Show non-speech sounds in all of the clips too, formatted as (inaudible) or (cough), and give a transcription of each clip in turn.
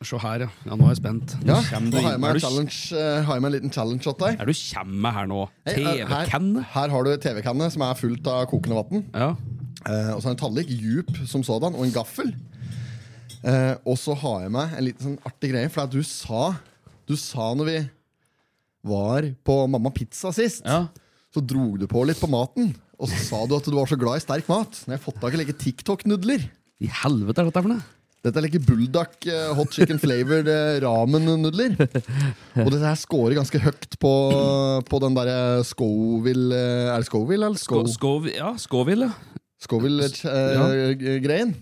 Se her, ja. ja. Nå er jeg spent. Nå Ja, nå har jeg med, en challenge, eh, en liten challenge til deg. er du kommer her nå? Hei, eh, her, TV-kanne? her har du TV-kanne som er fullt av kokende vann. Ja. Eh, og så en tallik, djup som sådan, og en gaffel. Eh, og så har jeg med en liten sånn artig greie, for du sa Du sa når vi var på Mamma Pizza sist, ja. så dro du på litt på maten. Og så sa du at du var så glad i sterk mat. Når jeg har fått tak i like TikTok-nudler. I helvete er dette for noe? Dette er like bulldog eh, hot chicken flavored eh, ramen-nudler. Og dette her scorer ganske høyt på, på den derre Scoville eh, Er det Scoville, eller? Sco skov, ja, Scoville. Scoville-greien.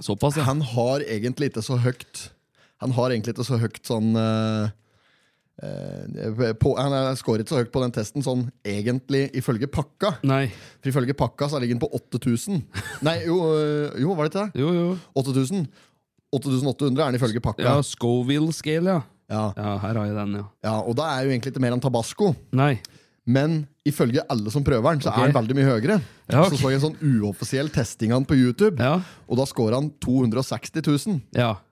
Såpass, ja. Han har egentlig ikke så høyt Han har egentlig ikke så høyt sånn eh, eh, på, Han er- scorer ikke så høyt på den testen sånn egentlig ifølge pakka. Nei. For ifølge pakka så ligger den på 8000. Nei, jo, øh, jo, var det ikke det? Jo, jo. 8000. 8800 er den ifølge pakka. Ja, Scoville-scale, ja. Ja. Ja, her har jeg den, ja. ja, Og da er jo egentlig ikke mer enn tabasco. Nei. Men ifølge alle som prøver den, så okay. er den veldig mye høyere. Ja, ok. Så så jeg en sånn uoffisiell testing den på YouTube, Ja. og da scorer han 260 000. Ja. (laughs)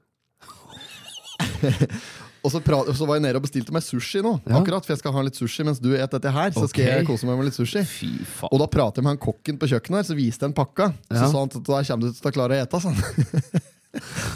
Og så, så var jeg nede og bestilte meg sushi nå, akkurat, for jeg skal ha litt sushi mens du et dette her. Så skal jeg kose meg med litt sushi. Fy faen. Og da prater jeg med han kokken på kjøkkenet, her, så viste jeg en pakka. Så sa han at da kommer du til å klare å ete. Sånn. (laughs)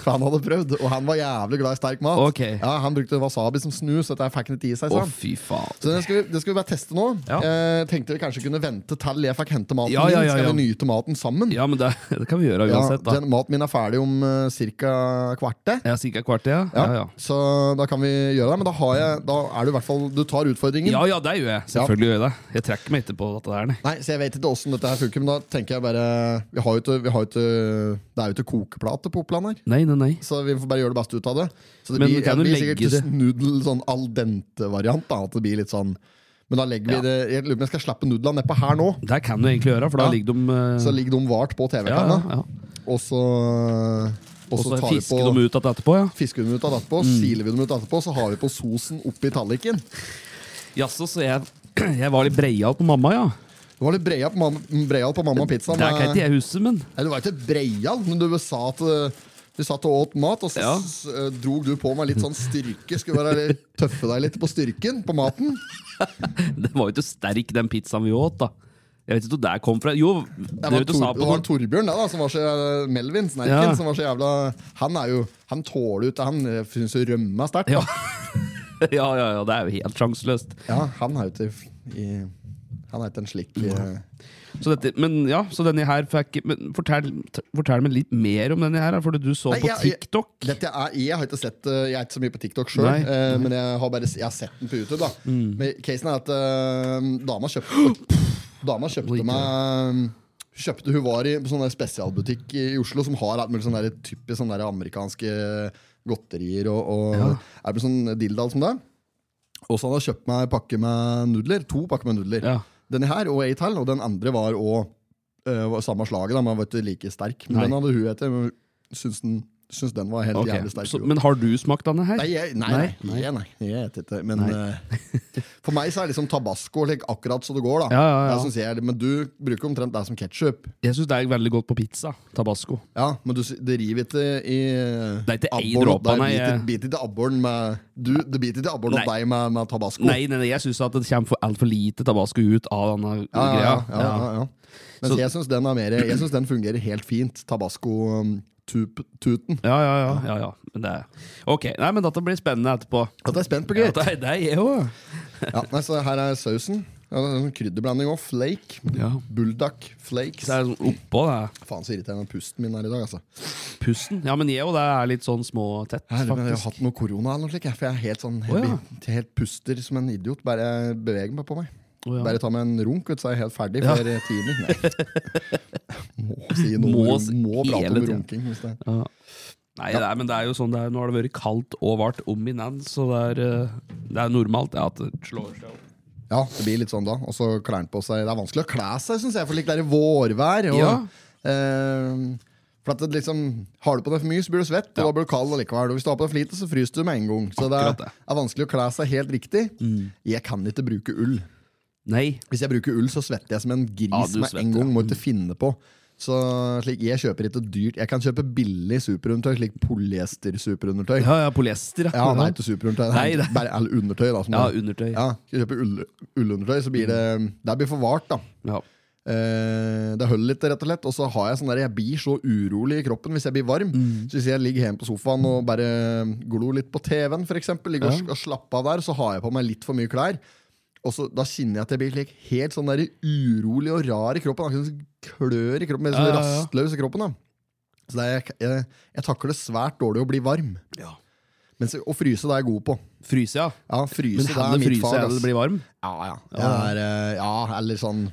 For han hadde prøvd, og han var jævlig glad i sterk mat. Okay. Ja, Han brukte wasabi som snus, dette fikk han ikke i seg. Å, Oh. Så det skal, vi, det skal vi bare teste nå. Ja. Eh, tenkte vi kanskje kunne vente til jeg fikk hente maten Ja, min. Skal vi nyte maten sammen? Ja, men det, det kan vi gjøre uansett, den Maten min er ferdig om uh, ca. kvarter. Jeg er sikkert kvart, ja. Ja, Ja, ja. Så da kan vi gjøre det. Men da, har jeg, da er du i hvert fall Du tar utfordringen. Ja, ja, det gjør jeg. Selvfølgelig gjør jeg det. Jeg trekker meg ikke på dette der, nei. Nei, så Jeg vet ikke åssen dette her funker, men da tenker jeg bare vi har jo ikke Det er jo ikke kokeplate på Oppland her. Nei, nei, nei. Så vi får bare gjøre det beste ut av det. Så det Men blir, det blir sikkert det- nudel sånn al dente-variant. da At det blir litt sånn Men da legger Ja. vi det Jeg lurer på om jeg skal slappe nudlene nedpå her nå. Det kan du egentlig gjøre, for da Ja. ligger de uh... Så ligger de vart på TV-kanna, ja. og så Og så fisker de ut etterpå, ja. Fisker de dem ut av etterpå, Mm. siler vi dem ut etterpå, så har vi på sosen oppi talliken. Jaså, så jeg, (clears throat) jeg var litt breial på mamma, ja. Du var litt breial på mamma, breial på mamma pizza. Det kan ikke jeg huske, men Nei, du var ikke breial, men du sa at uh, du satt og åt mat, og så Ja. uh, drog du på meg litt sånn styrke. Skulle være (laughs) tøffe deg litt på styrken på maten. det var jo ikke sterk, den pizzaen vi åt, da. Jeg vet ikke hvor det kom fra. Jo, Det var, du sa Tor, på det var Torbjørn, da, som var så Melvin Snerken, Ja. som var så jævla Han er jo Han tåler ut det. Han uh, syns jo rømme er sterkt. ja. (laughs) ja, ja, ja, det er jo helt sjanseløst. Ja, han er jo ikke i Han er ikke en slik Så dette, men ja, så denne her fikk men fortell, fortell meg litt mer om denne her, fordi du så Nei, på jeg- jeg- TikTok. Dette er, jeg har ikke sett uh, Jeg er ikke så mye på TikTok sjøl, Nei, Mm. men jeg har bare jeg har sett den på YouTube. da Men casen er at uh, dama kjøpte (gasps) Dama kjøpte meg Kjøpte, Hun var i sånn spesialbutikk i Oslo som har alt mulig sånne der, typisk sånne der amerikanske godterier og, og Ja. er det sånn dildal som det. Og så hadde hun kjøpt meg pakke med nudler. To pakker med nudler. Ja. Denne her og ei til, og den andre var òg samme slaget, da, Man var ikke like sterk. Men Nei. den hadde hun etter. Syns den, syns den var helt okay. jævlig sterk. så. Men har du smakt denne her? Nei, jeg, nei, Nei, nei, nei, nei, jeg vet ikke. Men eh, (laughs) for meg så er liksom tabasco like, akkurat så det går. da Ja, ja, ja. Det jeg, Men du bruker omtrent det som ketsjup. Jeg syns det er veldig godt på pizza. Tabasco. Ja, men du, det river ikke i Det er ikke abboren- dråpe, nei, biter- Biter ikke abboren med du, Det biter ikke abboren av deg med, med tabasco. Nei, nei, nei, jeg syns det kommer for altfor lite tabasco ut av denne greia. ja, ja, ja, Så- jeg syns den, mer- jeg synes den fungerer helt fint. Tabasco-tuten. Ja, ja, ja. ja, ja. Men det er... Ok, nei, men dette blir spennende etterpå. At jeg er spent på, Ja, gutt. det, er- det er jeg. Ja, nei, så her er sausen. Ja, det er en krydderblanding òg. Flake. Ja. Bulldog flakes. Det er sånn oppå det. Faen så irriterende pusten min er i dag, altså. Pusten. Ja, men jeg òg. Det er litt sånn små tett, Jeg har hatt noe korona eller noe slikt. For jeg er helt sånn Å, ja. helt, helt puster som en idiot. Bare beveger meg på meg. Å, ja. Bare ta med en runk, vet så er jeg helt ferdig Ja. før timer. Nei. (laughs) Må si noe Må må, prate om runking. Hvis det. Ja. Nei, det er, men det er jo sånn det er, Nå har det vært kaldt og vart om i natt, så det er, eh, det er normalt ja, at det slår seg opp. Ja, det blir litt sånn da. Og så klærne på seg Det er vanskelig å kle seg, syns jeg, for litt der vårvær. Og, Ja. eh, for at det liksom Har du på deg for mye, så blir du svett, og Ja. da blir du kald allikevel. Og hvis du har på deg for lite, så fryser du med en gang. Så det er, det. er vanskelig å kle seg helt riktig. Jeg kan ikke bruke ull. Nei. Hvis jeg bruker ull, så svetter jeg som en gris Ja, med en gang. ja. Må ikke finne på. Så slik, jeg kjøper ikke dyrt Jeg kan kjøpe billig superundertøy, slik polyester-superundertøy. Ja, ja, polyester, Ja, er ikke superundertøy. Nei, det- bare eller undertøy. da Ja, det- undertøy. ja, Skal kjøpe ull, ullundertøy, så blir det Det blir for vart, da. Ja. Eh, det holder litt, rett og slett. Og så har jeg sånn der, jeg blir så urolig i kroppen hvis jeg blir varm. Mm. Så hvis jeg ligger hjemme på sofaen og bare glor litt på TV-en, f.eks., ligger og, og slapper av der, så har jeg på meg litt for mye klær. Og så, Da kjenner jeg at jeg blir like, helt sånn der urolig og rar i kroppen. Akkurat sånn klør i kroppen, Mer sånn Ja, ja, ja. rastløs i kroppen. da Så det er, jeg, jeg, jeg takler svært dårlig å bli varm. Ja. Mens å fryse det er jeg god på. Fryse, ja. Ja, Men det er mitt fryse fag. ass. det blir varm? Ja, ja. Er, eh, ja, eller sånn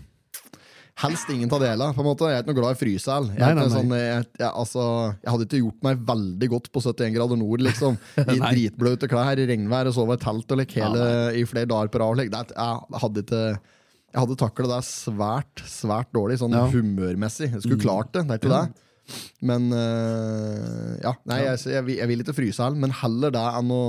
Helst ingen av delene. på en måte Jeg er ikke noe glad i frysehæl. Jeg, sånn, jeg, jeg, altså, jeg hadde ikke gjort meg veldig godt på 71 grader nord. liksom (laughs) I dritbløte klær, i regnvær og sove i telt og like, Ja, i flere dager på rad. Like. Jeg hadde ikke Jeg hadde takla det svært, svært dårlig, sånn Ja. Mm. humørmessig. Jeg skulle klart det, det er ikke det. Men uh, ja, nei, jeg, jeg, jeg vil ikke fryse heller, men heller det enn å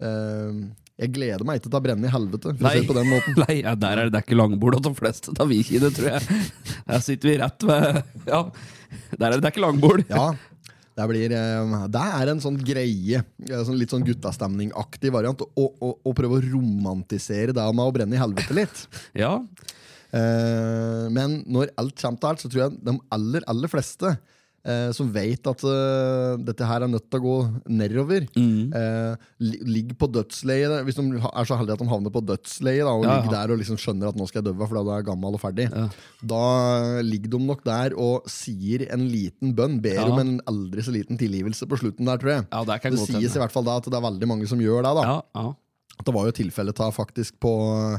øh, Jeg gleder meg ikke til å brenne i helvete, måten. (laughs) Nei, ja, der er det, det ikke langbord hos de fleste av vi kine, tror jeg. Der sitter vi rett ved (laughs) Ja, der er det, det ikke langbord. Ja, det, blir, eh, det er en sånn greie, eh, sånn litt sånn guttastemning-aktig variant, å, å, å prøve å romantisere det med å brenne i helvete litt. (laughs) Ja, Eh, men når alt kommer til alt, så tror jeg de aller, aller fleste eh, som vet at eh, dette her er nødt til å gå nedover, Mm. eh, li- ligger på dødsleiet Hvis de ha- er så heldige at de havner på dødsleiet da, og Ja, ligger ja. der og liksom skjønner at nå skal jeg dø fordi jeg er gammel og ferdig, Ja. da ligger de nok der og sier en liten bønn, ber Ja. om en aldri så liten tilgivelse på slutten der, tror jeg. ja det kan Det godt sies i hende. hvert fall da at det er veldig mange som gjør det. da Ja, ja. at Det var jo tilfellet da faktisk på eh,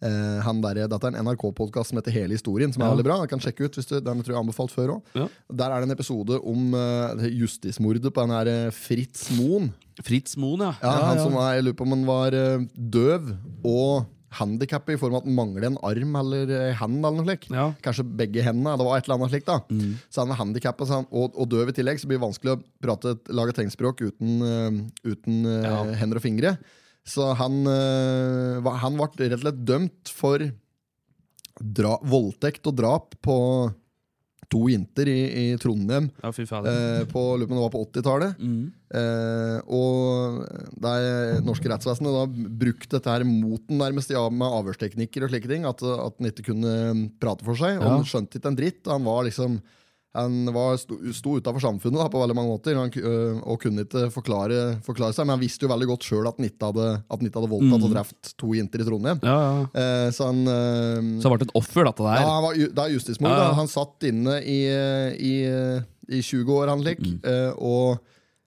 han der, Dette er en NRK-podkast som heter Hele historien, som er Ja. veldig bra. Jeg kan sjekke ut hvis du, Den tror jeg anbefalt før òg. Ja. Der er det en episode om eh, justismordet på den her eh, Fritz Moen. Fritz Moen, ja. Ja, han som var, Jeg lurer på om han var eh, døv og handikappet i form av at han mangler en arm eller en hand. eller noe slik. Ja. Kanskje begge hendene. Det var et eller annet slik, da Så han er handikappet så han- og, og døv i tillegg, så blir det vanskelig å prate, lage tegnspråk uten, uh, uten uh, Ja. hender og fingre. Så han, eh, han ble rett og slett dømt for dra, voldtekt og drap på to jenter i, i Trondheim Ja, eh, på, på det var på 80-tallet. Mm. Eh, og det norske rettsvesenet da brukte dette her mot den nærmest ja, med avhørsteknikker og slike ting. At, at han ikke kunne prate for seg. Og Ja. han skjønte ikke en dritt. Han var liksom han var, sto, sto utafor samfunnet da, på veldig mange måter han, øh, og kunne ikke forklare, forklare seg. Men han visste jo veldig godt sjøl at han ikke hadde, hadde voldtatt og drept to jenter i Trondheim. Ja, ja. Eh, så han øh, Så han ble et offer, dette der. ja, han var, det er justismord. Ja. Han satt inne i, i, i 20 år, han lik. Mm. Eh, og,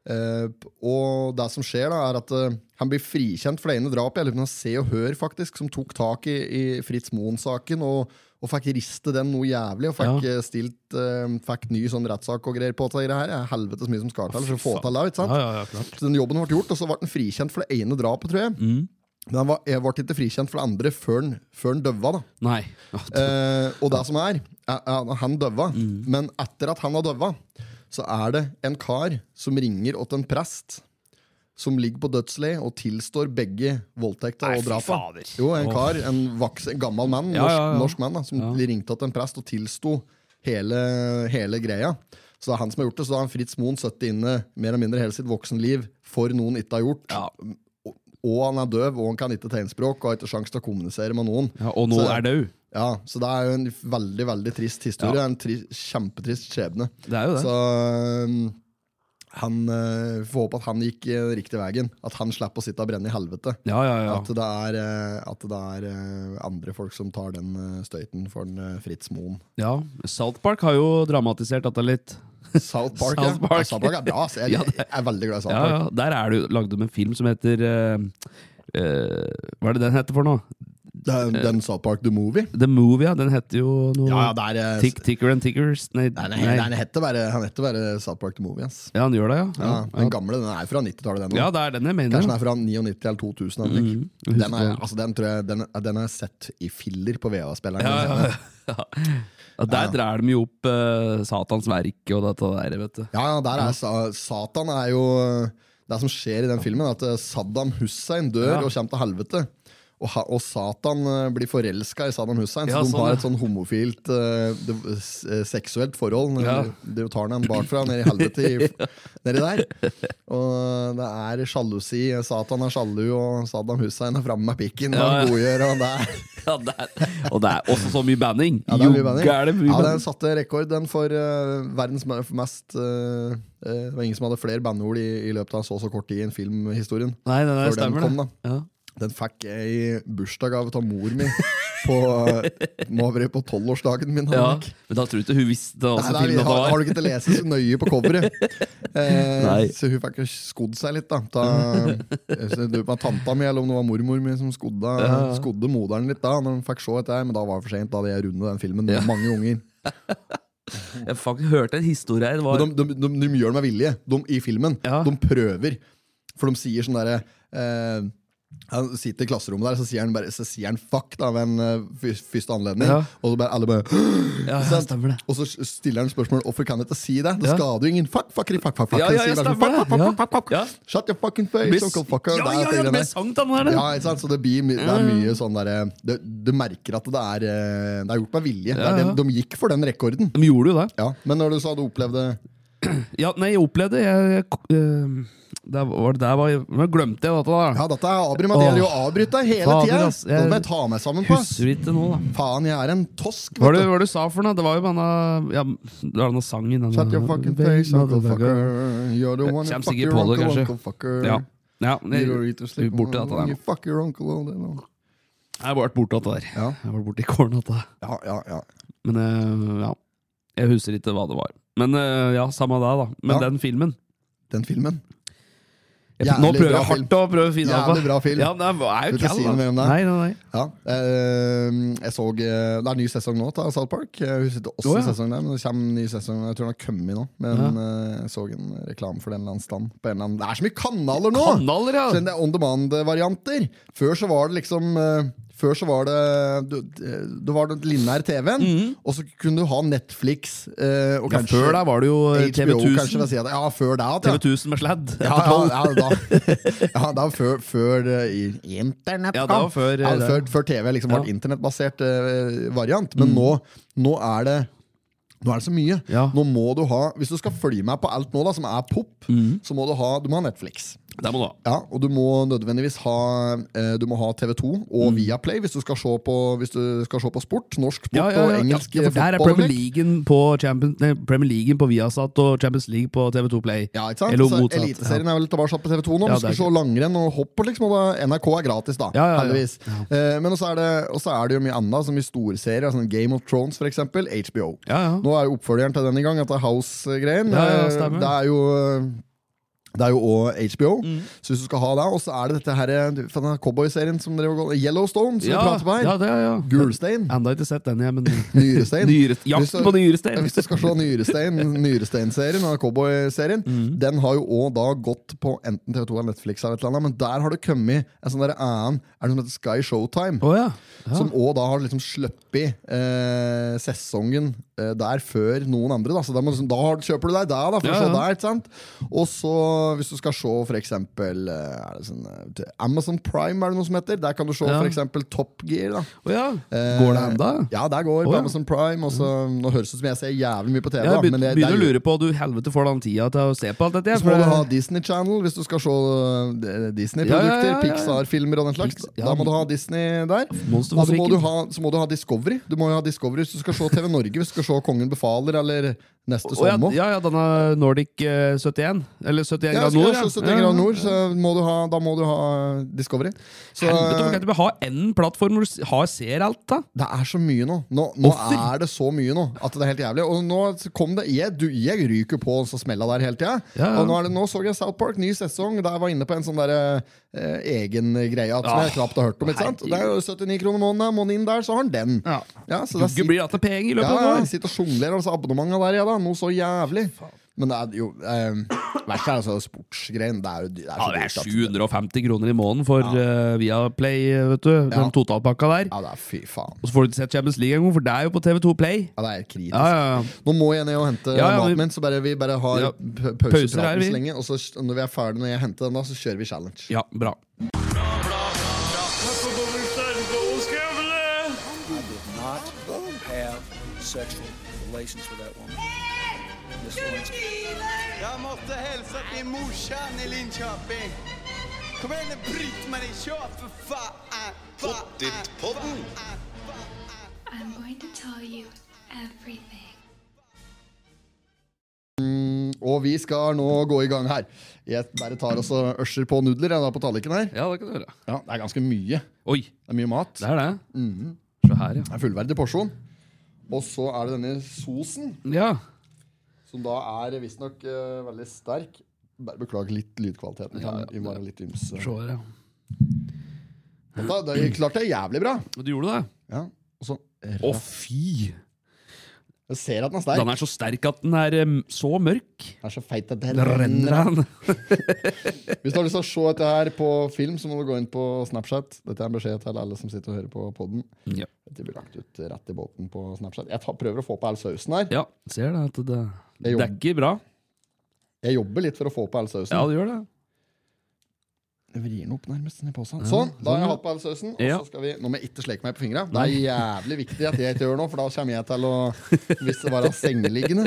eh, og det som skjer, da, er at uh, han blir frikjent for det ene drapet. Jeg lurer på Se og Hør faktisk som tok tak i, i Fritz Moen-saken. Og, og fikk riste den noe jævlig. Og fikk Ja. eh, stilt uh, Fikk ny sånn rettssak og greier på det her. Det er helvetes mye som skal til for å få til det. ikke sant? Ja, ja. Så den jobben ble gjort, og så ble han frikjent for det ene drapet, tror jeg. Mm. Men han var, jeg ble ikke frikjent for det andre før han, før han døva. da Nei. Og det som er, er, er Han døva, Mm. men etter at han har døva, så er det en kar som ringer åt en prest som ligger på dødsleiet og tilstår begge voldtekta og drapa. fader. Jo, en kar, en, vaks, en gammel mann, norsk, ja, ja. norsk mann, da, som Ja. ringte til en prest og tilsto hele, hele greia. Så det er han som har gjort det. Så da har Fritz Moen sittet inne mer eller mindre hele sitt voksenliv for noen ikke har gjort. Ja. Og, og han er døv, og han kan ikke tegnspråk og har ikke sjanse til å kommunisere med noen. ja, og nå Så- er død. Ja, Så det er jo en veldig veldig trist historie. Ja. En tri kjempetrist skjebne. Det er jo det. Så um, han uh, får håpe at han gikk riktig veien. At han slipper å sitte og brenne i helvete. Ja, ja, ja. At det er, uh, at det er uh, andre folk som tar den støyten for den, uh, Fritz Moen. ja. South Park har jo dramatisert dette litt. South (laughs) Park. South Park. Ja, South Park er bra. Så jeg, (laughs) Ja, det- jeg er veldig glad i South Park. ja. Der er det jo lagd om en film som heter uh, uh, Hva er det den heter for noe? Den, den South Park The Movie. The Movie, ja. Den heter jo noe Ja, ja, det er, uh, Tick, Ticker and Tickers. Nei, Nei, nei, heter bare, han heter bare South Park The Movie. Ass. Ja, han gjør det, ja. Ja, Ja, den gamle den er fra 90-tallet. den ja det er den jeg mener. Kanskje den er fra 99 eller 2000. Mm, Den, er, altså, den tror jeg Den, den er sett i filler på VA-spilleren. ja, ja, ja. ja, Der Ja. drar de jo opp uh, Satans verk og dette der, vet du. Ja, ja, der er sa- Satan er jo Det som skjer i den filmen, er at eh, Saddam Hussein dør Ja. og kommer til helvete. Og, og Satan eh, blir forelska i Saddam Hussein. Ja, så de sånn, har et sånn homofilt uh, seksuelt forhold. Ja. De tar han en barfra ned i helvete i, (laughs) nedi der. Og det er sjalusi. Satan er sjalu, og Saddam Hussein er framme med pikken. Og Ja, ja. han godgjør, og det er Ja, det er, og det er også så mye banning. Ja, det er mye banning. Er det mye Ja, den satte rekord den for uh, verdens mest eh, Det var ingen som hadde flere bandord i, i løpet av så så kort tid i en filmhistorien. Nei, det nei, Før den stemmer, kom, det. da. Ja. Den fikk jeg i bursdagsgave av mor mi. På, eh, må ha vært på tolvårsdagen min. ja, Men da tror du ikke hun visste hva Nei, nei, har, har du ikke til å lese så nøye på coveret? Eh, så hun fikk skodd seg litt, da. Ta, så det var tanta mi, eller om det var mormor mi, som skodde, Ja. skodde moderen litt da Når hun fikk se dette men da var det for sent. Da hadde jeg rundet den filmen med Ja. mange unger. Jeg faktisk hørte en historie her. Var, de, de, de, de gjør det med vilje de, i filmen. Ja. De prøver. For de sier sånn derre eh, Han sitter i klasserommet der, så sier han, bare, så sier han fuck da ved en eh, første anledning. Ja. Og så bare alle bare (gasps) ja, ja. Og så stiller han spørsmål hvorfor kan jeg ikke si det. Det Ja. skader jo ingen. Fuck, fucker, fuck, fuck, fuck. Ja, ja, stemmer fuck, fuck, fuck, fuck, fuck, fuck. Ja. Shut your fucking face, Blir- uncle fucker. Ja, ja, det ja, med sang til der. Ja, ikke sant? Så det, blir, det er mye sånn derre det- Du merker at det er, eh, det er gjort med vilje. Ja. de gikk for den rekorden. De gjorde jo det. Ja, Men når du sa du opplevde Ja, nei, jeg opplevde jeg, jeg, øh, det var, det var, Nå glemte jeg dette, da. Ja, dette er Abri, men det gjelder jo å avbryte deg hele tida. ass, jeg- må jeg ta meg sammen på. Husker ikke nå, da. Faen, jeg er en tosk, Hva vet det, du. hva var det du sa for noe? Det var jo denne ja, Det var denne sangen. Denne, Shut your fucking face, uncle fucker. You're the one who fuck your på det, uncle, kanskje. fucker. Ja. ja You vi er borte dette der You fuck your uncle all day long. jeg har vært borte dette der. Ja, Jeg var borte i kålen dette. ja, ja. ja. Men uh, ja. Jeg husker ikke hva det var. Men uh, ja, samme det, da. Men Ja. den filmen Den filmen. Jeg, Jævlig Nå prøver jeg hardt å prøve å finne Jævlig bra film. Ja, det er er jo si noe om det? Nei, nei, nei. Ja, uh, jeg så eh, Det er ny sesong nå av South Park. Jeg husker ikke åssen oh, ja. sesong det er, men det kommer en ny sesong. Jeg tror den har kommet nå. Men eh, jeg så en reklame for den eller annen stand. På en eller annen. Det er så mye kanaler nå! Kanaler, ja! Så det er on demand-varianter. Før så var det liksom eh, Før så var det Du, du var det lineær TV-en, og så kunne du ha Netflix eh, og. Ja, kanskje før der var det jo. TV1000. vil Si ja, før det, at, ja. TV1000 med sladd. Ja, ja, ja, da, ja, da før, før eh, internett Ja, før, ja, eh, før, før TV liksom var Ja. Mm. internettbasert eh, variant. Men nå, nå er det nå er det så mye. Ja. Nå må du ha Hvis du skal følge med på alt nå da som er pop, Mm. så må du ha, du må ha Netflix. Det må du ha. Ja, Og du må nødvendigvis ha eh, Du må ha TV2 og Viaplay hvis du skal se på, hvis du skal se på sport. Norsk sport Mm. Ja, ja, ja. og engelsk for der er Premier. League på, Champions, nei, Premier League på Viasat og Champions League på TV2 Play. Ja, ikke sant? Eller motsatt, Eliteserien er vel tilbake på TV2 nå. Du skal se langrenn og hopp, liksom, og da, NRK er gratis, da. Heldigvis. Eh, men også er, det, også er det jo mye annet, som i storserier. Sånn Game of Thrones, for eksempel. HBO. Ja, ja. Nå er jo oppfølgeren til den i gang, at det er House-greien. Eh, det er jo det er jo òg HBO, Mm. så hvis du skal ha det Og så er det dette her cowboyserien som dere går Yellowstone, som ja, vi prater på her. ja, det, ja. Gulstein. Enda ikke sett den, jeg, men Nyrestein. (laughs) Nyre, Jakten på nyrestein! Hvis du skal se Nyrestein, Nyrestein-serien, eller cowboy-serien, Mm. den har jo òg da gått på enten TV2 eller Netflix, eller et eller annet, men der har det kommet en sånn der annen Er det noe som heter Sky Showtime? Å ja. ja. Som òg da har liksom sluppet eh, sesongen eh, der før noen andre. Da, så da, må, da kjøper du deg der da, for å se der. ikke sant? Og så, hvis du skal se for eksempel eh, er det sånn, eh, Amazon Prime, er det noe som heter. Der kan du se Ja. for eksempel Top Gear. da Oh, ja. Eh, Går det enda? Ja, der går oh, på ja. Amazon Prime. Også, nå høres det ut som jeg ser jævlig mye på TV. Jeg da, begynner, men det, begynner å lure på du helvete får den tida til å se på alt dette. så må du ha Disney Channel hvis du skal se Disney-produkter. Ja, ja, ja, ja, ja. Pixar-filmer og den slags. Ja. Da må du ha Disney der. Monster Og så må, du ha, så må du ha Discovery. Du må jo ha Discovery Hvis du skal se TV Norge, hvis du skal se Kongen befaler eller Neste ja, sommer. ja, ja, denne Nordic eh, 71. Eller 71 Ja, grader nord. Ja, 71 grad nord, så må du ha, da må du ha Discovery. Så Helvete, kan du ikke ha én plattform hvor du har ser alt, da? det er så mye nå. Nå, nå er det så mye nå at det er helt jævlig. Og nå kom det Jeg, du, jeg ryker på så smella der hele tida. Ja, ja. Og nå, det, nå så jeg South Park, ny sesong. Der jeg var inne på en sånn der, eh, egen greie som Ah, jeg knapt har hørt om. Ikke sant? Det er jo 79 kroner måneden. måneden inn der, så har han den. Ja. Ja, så det er blir igjen i løpet Ja, av ja, et år. sitter og sjonglerer altså abonnementene der, jeg, da da, noe så jævlig. Men det er jo eh, Verst er altså sportsgreien. Det er, jo, det er, ja, det er 750 altså. kroner i måneden for ja. Eh, uh, Viaplay, eh, vet du. Den ja. totalpakka der. Ja, det er fy faen Og så får du ikke sett Champions League engang, for det er jo på TV2 Play. Ja, det er kritisk ja, ja, Nå må jeg ned og hente maten min, så bare, vi bare har ja, pausepraten pause så lenge. Og så når vi er ferdige når jeg henter den, da, så kjører vi challenge. Ja, bra Sexual relations with that one. Miss måtte hilse til morsan i Linköping. Kom igjen, Britt-Marie, kör for faen! Pottitpodden! I'm going to tell you everything. Og vi skal nå gå i gang her. Jeg bare tar oss og ørser på nudler jeg, da, på tallerkenen her. Ja, det kan du gjøre. Ja, Det er ganske mye. Oi, Det er mye mat. det er det. Mhm. Se her, Det er fullverdig porsjon. Og så er det denne sosen, ja. Som da er visstnok uh, veldig sterk. Bare beklager litt lydkvaliteten. Kan ja, ja, være litt ymse. se her, ja. Det klarte jeg jævlig bra. Du gjorde det? Ja, og så Å, fy! Jeg ser at den er sterk. Den er så sterk at den er um, så mørk. Den er så feit at det Det renner renner. (laughs) Hvis du har lyst til å se dette her på film, så må du gå inn på Snapchat. Dette er en beskjed til alle som sitter og hører på podden. Ja. Dette blir lagt ut rett i båten på Snapchat. Jeg tar, prøver å få på all sausen her. ja, ser det. At det, Det er ikke bra. Jeg jobber litt for å få på all sausen. Ja, det gjør det. Jeg vrir den opp nærmest ned på seg. Sånn, da har jeg hatt på all sausen. Og Ja. så skal vi, Nå må jeg ikke sleke meg på fingra. Det er jævlig viktig at jeg ikke gjør noe, for da kommer jeg til å Hvis det bare er sengeliggende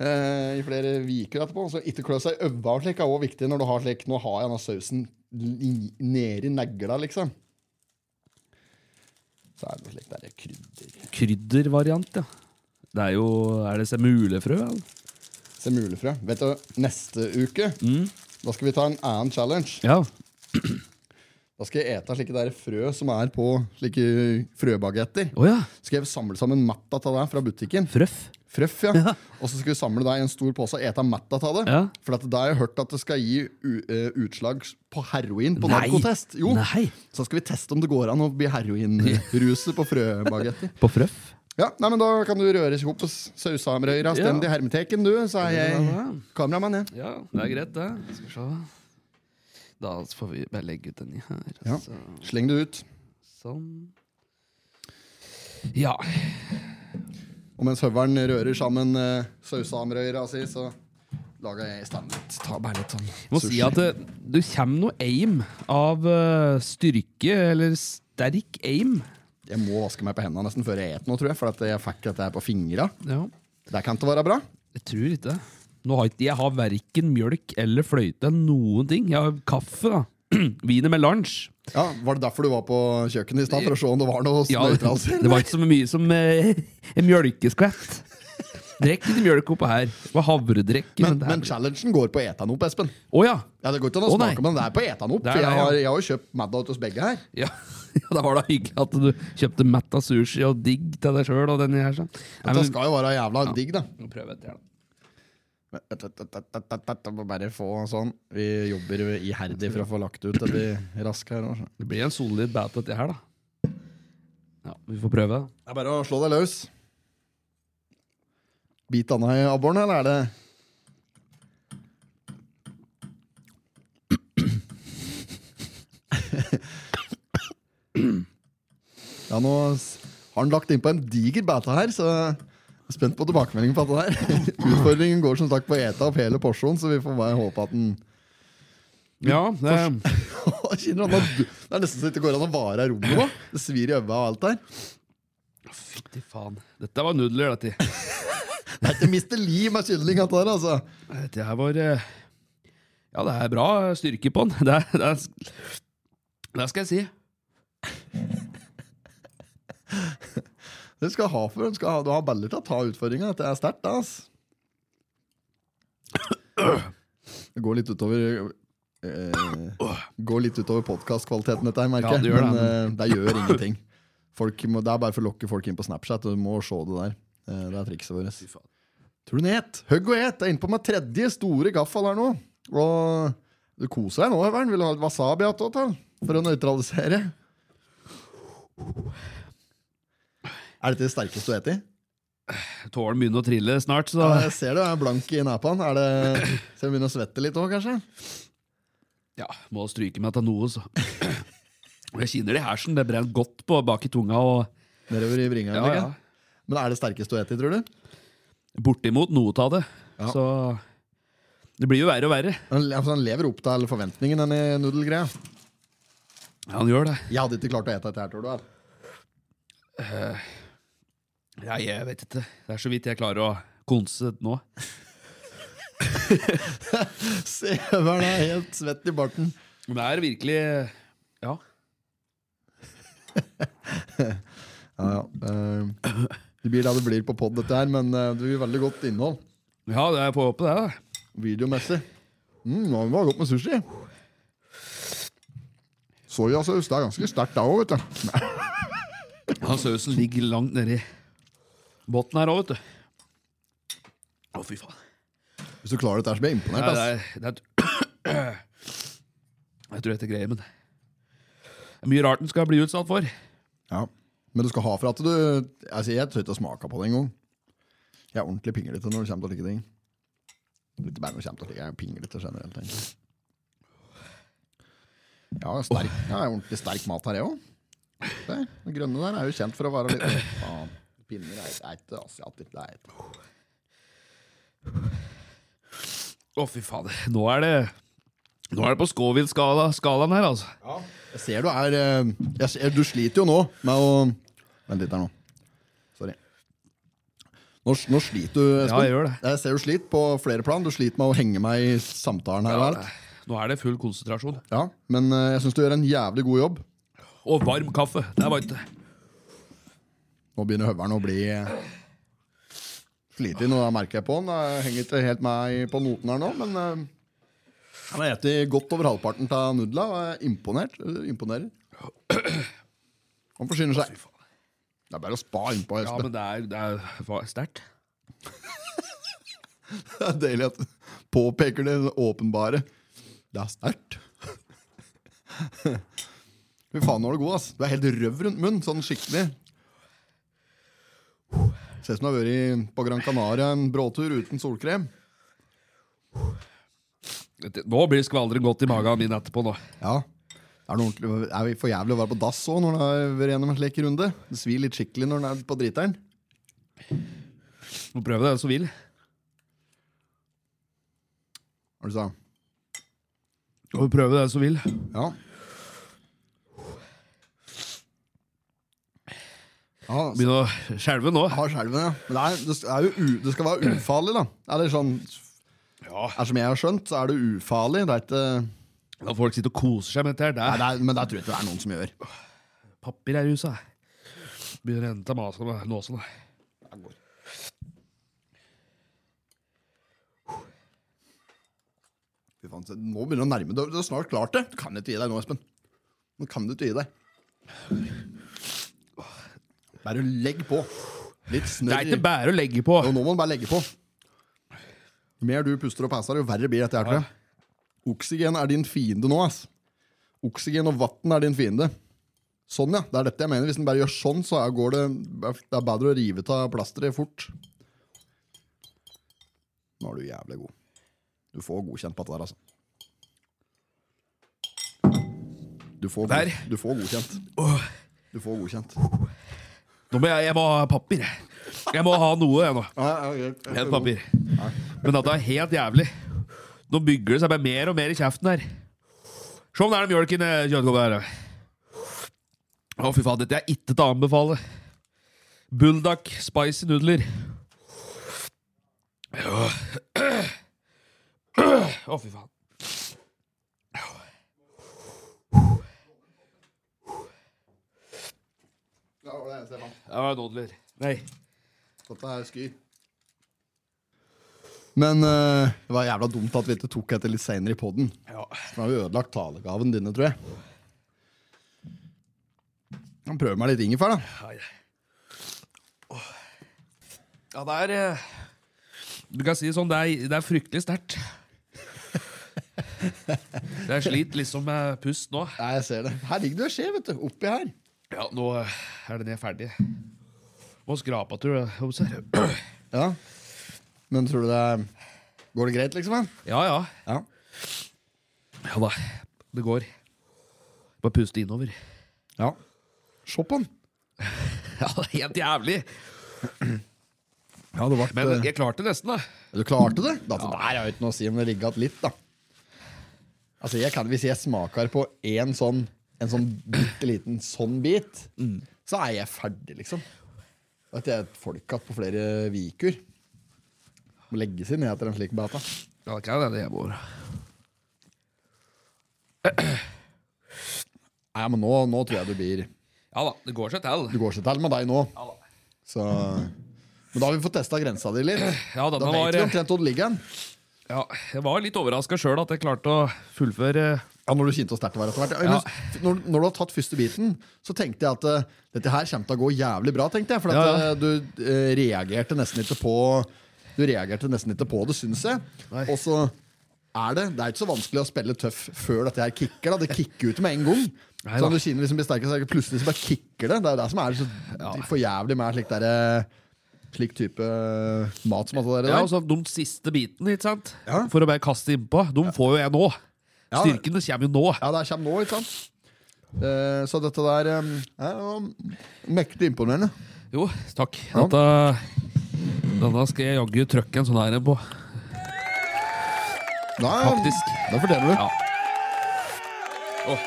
eh, i flere uker etterpå. Så ikke klø seg i øynene slik er også viktig når du har slik Nå har jeg denne sausen nedi negla, liksom. Så er det slik der er krydder. Kryddervariant, ja. Det er jo Er det semulefrø? eller? Semulefrø. Vet du, neste uke Da skal vi ta en annen challenge. Ja. Da skal jeg ete slike der frø som er på slike frøbagetter. Oh, ja. Skal jeg samle sammen matta av det fra butikken. Frøff. Frøff, ja. Og så skal vi samle det i en stor pose og ete matta av det. Ja. For at da har jeg hørt at det skal gi eh, utslag på heroin på Nei. narkotest. Jo. Nei. Så skal vi teste om det går an å bli heroinruset på frøbagetter. (laughs) På frøff? Ja, nei, men Da kan du røre ihop sausamrøyra Ja. stendig hermeteken, du. Så er jeg kameramann, jeg. Ja, det er greit, det. Skal vi se. Da får vi bare legge ut den i her. Ja. Så, Sleng det ut. sånn. Ja. Og mens høveren rører sammen uh, sausamrøyra si, så lager jeg standup. Ta bare litt sånn Jeg må si at det, du kommer noe aim av uh, styrke, eller sterk aim. Jeg må vaske meg på hendene nesten før jeg et noe, tror jeg. For at jeg fikk dette her på fingra. Ja. Det kan ikke være bra. Jeg tror ikke det. Har jeg har verken mjølk eller fløyte. Noen ting. Jeg har kaffe, da. (clears throat) Wiener melange. Ja, Var det derfor du var på kjøkkenet i stad? For å se om det var noe Ja, (laughs) det var ikke så mye som eh, en mjølkeskvett. Drikk litt mjølk oppå her. Det var. Men, er- men challengen går på etanop, Espen. Å ja. Ja, Det går ikke an å Å, snakke smake, den der er på etanop. Det er For jeg har, jeg har jo kjøpt Madda hos begge her. ja. (laughs) Ja, Det var da hyggelig at du kjøpte Matta sushi og digg til deg sjøl. Dette men- skal jo være jævla digg, da. Nå prøver jeg til, da. Bare få sånn. Vi jobber iherdig for å få lagt ut det blir raskt her. Det blir en solid bat, dette her, da. Ja, Vi får prøve. Det er bare å slå deg løs. Bit anna i abboren, eller er det Ja, nå har han lagt inn på en diger beta her, så jeg er spent på tilbakemeldingen på dette her. (laughs) Utfordringen går som sagt på å ete opp hele porsjonen, så vi får bare håpe at den Ja, det, (laughs) Kjenner han Det er nesten så det går an å vare av rommet nå. Det svir i øynene og alt der. Fytti faen. Dette var nudler, dette. (laughs) Det er ikke Mr. Lee med kylling, dette her, altså. Dette her var eh, Ja, det er bra styrke på den. Det, er, det, er, det skal jeg si. (laughs) Det skal ha for, skal ha, du har baller til å ta utfordringa. Det er sterkt, ass. (coughs) Det går litt utover eh, Går litt utover podkastkvaliteten, dette her, merker Ja, det Men det. eh, det gjør ingenting. Folk må, det er bare for å lokke folk inn på Snapchat. Du må se det der. Eh, det er trikset vårt. Tror du den et? Hugg og et! Jeg er inne på med tredje store gaffel her nå. Og du koser deg nå, Høveren. Vil du ha litt wasabi til? For å nøytralisere? Er dette det sterkeste du spiser? Tålen begynner å trille snart, så Ja, jeg ser du er blank i nepaen. Er det Skal vi begynner å svette litt òg, kanskje? ja, må stryke meg til noe, så. Jeg kjenner det i hersen. Det brenner godt på bak i tunga. Og, Nedover i bringa? ja, ja. Men er det sterkeste du spiser, tror du? Bortimot noe av det. Ja. Så det blir jo verre og verre. Han, altså, han lever opp til forventningen, denne nudelgreia. Ja, han gjør det. Jeg hadde ikke klart å ete dette her, tror du? eller? Ja, jeg vet ikke. Det er så vidt jeg klarer å konse nå. (laughs) Severen er helt svett i barten. Men det er virkelig Ja. (laughs) Ja, ja. eh, det blir det det blir på pod, dette her, men eh, det blir veldig godt innhold. Ja, det er på håpet, det. da. Videomessig. Mm, det var godt med sushi. Soyasaus, det er ganske sterkt da òg, vet du. Ja, Sausen ligger langt nedi bunnen her òg, vet du. Å, fy faen. Hvis du klarer dette, her, så blir jeg imponert. Nei, det ass. er, det er (clears throat) Jeg tror dette er greier, men det er mye rart den skal bli utsatt for. Ja. Men du skal ha for at du altså, Jeg tør ikke å smake på det engang. Jeg er ordentlig pinglete når det kommer til like ting. Ikke bare når det kommer til å like, jeg er pinglete generelt. egentlig. Ja, sterk, ja, ordentlig sterk mat her, jeg òg. Det det grønne der er jo kjent for å være litt Å, Faen. Pinner er, er ikke asiatisk. Det er ikke. Å, fy fader. Nå er det Nå er det på Scoville-skalaen her, altså. Jeg ser du er eh, jeg ser, Du sliter jo nå med å Vent litt her nå. Sorry. Nå, nå sliter du, Espen. Ja, jeg gjør det. Jeg ser du sliter på flere plan. Du sliter med å henge meg i samtalen her. og alt. Nå er det full konsentrasjon. Ja, Men eh, jeg syns du gjør en jævlig god jobb. Og varm kaffe. Det var ikke Nå begynner høveren å bli eh, sliten, og det merker jeg på han. Jeg henger ikke helt med på noten her nå, men eh, han har spist godt over halvparten av nudla og er imponert. Imponerer. Han forsyner seg. Det er bare å spa innpå. Ja, men det er, det er sterkt. (laughs) Det er deilig at du påpeker det åpenbare. Det er sterkt. (laughs) Fy faen, nå er du god, ass. Du er helt røv rundt munnen. Sånn skikkelig. Ser ut som du har vært på Gran Canaria en bråtur uten solkrem. Nå blir skvalderen godt i magen min etterpå. nå Ja. Det er, noe er vi for jævlig å være på dass òg når en har vært gjennom en slik runde. Det svir litt skikkelig når en er på driteren. Må prøve det, den som vil. Hva du sa Må prøve den som vil. Ja. Ja, Begynner å skjelve nå. har skjelven, ja. Men det, er, det, er jo det skal være ufarlig, da. Eller sånn Ja. er Som jeg har skjønt, så er det ufarlig. Det er ikke Da folk sitter og koser seg med dette her. Det Nei, er det er, Men det tror jeg ikke det er noen som gjør. papir er i huset. Begynner å hente masen med låsen. Fy faen, se, nå begynner det å nærme deg. Du har snart klart det. Du kan ikke gi deg nå, Espen. Nå kan du ikke gi deg. Bare legg på. Litt Det er ikke bare å legge på. Jo, nå må du bare legge på. Jo mer du puster og passer, jo verre blir dette her. Oksygen er din fiende nå. ass. Oksygen og vann er din fiende. Sånn, ja. Det er dette jeg mener. Hvis den bare gjør sånn, så går det Det er bedre å rive av plasteret fort. Nå er du jævlig god. Du får godkjent på dette der, altså. Du får, Der. du får godkjent. Du får godkjent. Nå må jeg, jeg må ha papir. Jeg må ha noe, jeg nå. Helt papir. Men dette er helt jævlig. Nå bygger det seg bare mer og mer i kjeften her. Se om det er mjølk mjølken kjøttkoppet her. Å, fy faen, dette er ikke til å anbefale. Bulldog spicy nudler. (clears throat) Å, fy faen. Det var det eneste jeg fant. Det var nudler. Nei. Dette er sky. Men eh, det var jævla dumt at vi ikke tok etter litt seinere i poden. Ja. Så nå har vi ødelagt talegaven dine, tror jeg. Kan prøver meg litt ingefær, da. Ja, det er eh, Du kan si det sånn, det er, det er fryktelig sterkt. Jeg sliter liksom med pust nå. Nei, jeg ser det. Her ligger du og skjer, vet du. Oppi her. Ja, nå er den ferdig. Må skrape tror jeg. her. (clears throat) Ja. Men tror du det er Går det greit, liksom? Ja, ja. Ja. Ja da. Det går. Bare puste innover. ja. Se på den. (laughs) Ja, det er helt jævlig. Ja, det ble, Men eh, jeg klarte nesten, da. Du klarte det? Da, Der har jeg ikke noe å si om det ligger igjen litt, da. Altså, jeg kan, Hvis jeg smaker på en sånn En sånn bitte liten sånn bit, så er jeg ferdig, liksom. At jeg er et folkatt på flere viker. Må legge seg ned etter en slik bata. Ja, det kan hende jeg bor Nei, men nå, nå tror jeg du blir Ja da, det går seg til. Det går seg til med deg nå. Så Men da har vi fått testa grensa di litt. Ja, Da vet var vi omtrent hvor det ligger ja, Jeg var litt overraska sjøl at jeg klarte å fullføre Ja, når du kjente hvor sterkt det var etter hvert. Ja, Når, når du har tatt første biten, så tenkte jeg at uh, dette her kommer til å gå jævlig bra. tenkte jeg For at, Ja, ja. eh, du uh, reagerte nesten ikke på Du reagerte nesten ikke på det, syns jeg. Og så er det Det er ikke så vanskelig å spille tøff før dette her kicker. da Det kicker ut med en gang. Nei så du når hvis liksom blir sterkere, så plutselig så bare kicker det. Det er det som er så for jævlig med slik derre Slik type mat som alt det der. Ja, og så De siste bitene, ikke sant? Ja. For å bare kaste innpå. De får jo jeg nå. Styrkene kommer jo nå. Ja, det kommer nå, ikke sant? Eh, så dette der eh, er jo mektig imponerende. Jo, takk. Ja. Dette, denne skal jeg jaggu trykke en sånn her på. Nei, Faktisk. Det fortjener du. Ja. Åh,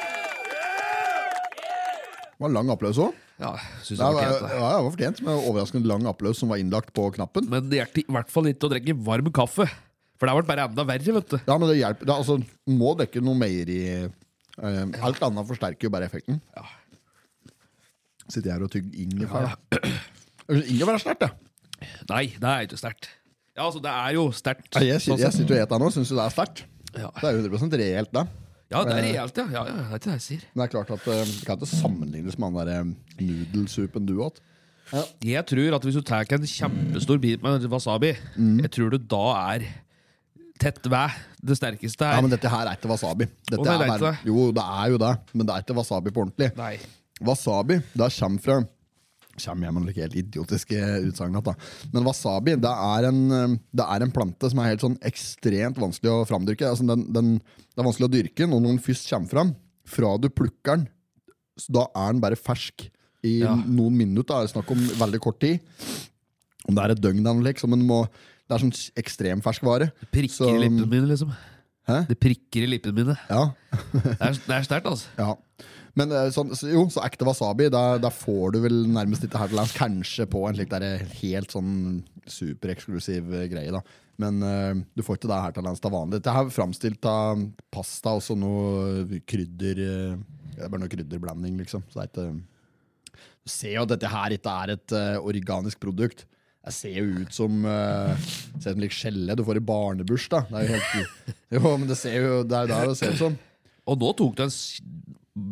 Det var lang applaus òg. ja, synes Det var, var ja, det. det var fortjent med overraskende lang applaus som var innlagt på knappen. Men det hjelper i hvert fall ikke å drikke varm kaffe. For det har vært bare enda verre, vet du. Ja, men det hjelper. Det, altså, må dekke noe mer i eh, Alt annet forsterker jo bare effekten. Ja. Sitter jeg her og tygger ingefær. (clears throat) Ingefær er sterkt, det. Nei, det er ikke sterkt. Ja, altså, det er jo sterkt. Ja, jeg, sånn sitter- jeg sitter og spiser nå, syns du det er sterkt? Ja. Det er jo 100 reelt, det. ja, det er reelt, ja. ja, ja. Det er ikke det jeg sier. Men det er klart at eh, det kan ikke sammenlignes med den der eh, nudelsupen du åt. Jeg tror at hvis du tar en kjempestor bit med wasabi, Mm. jeg tror du da er tett ved det sterkeste her. Ja, men dette her er ikke wasabi. Dette det er er bare, jo, det er jo det, men det er ikke wasabi på ordentlig. Nei. Wasabi det kommer fra Kommer jeg med noen helt idiotiske utsagn. Men wasabi det er, en, eh, det er en plante som er helt sånn ekstremt vanskelig å framdyrke. Altså, den, den, det er vanskelig å dyrke når den først kommer fram, fra du plukker den, da er den bare fersk i Ja. noen minutter. Det er snakk om veldig kort tid. Om det er et døgn, eller noe, liksom, men må, det er sånn ekstrem ferskvare. Prikker Så- i lippene mine, liksom. Hæ? Det prikker i lippene mine. Ja, (laughs) Det er, det er sterkt, altså. Ja. Men eh, sånn, så, jo, så ekte wasabi, da, får du vel nærmest dette her til lands. Kanskje på en slik der helt sånn supereksklusiv eh, greie, da. Men uh, du får ikke det her til lands. Det er vanlig. Dette er framstilt av pasta og så noe krydder eh, Det er bare noe krydderblanding, liksom. Så det er ikke Du ser jo at dette her ikke er et uh, organisk produkt. Det ser jo ut som uh, Ser ut som lik skjelle du får i barnebursdag. Det er jo helt (laughs) Jo, men det ser jo Det er jo der det ser ut som. Og nå tok du en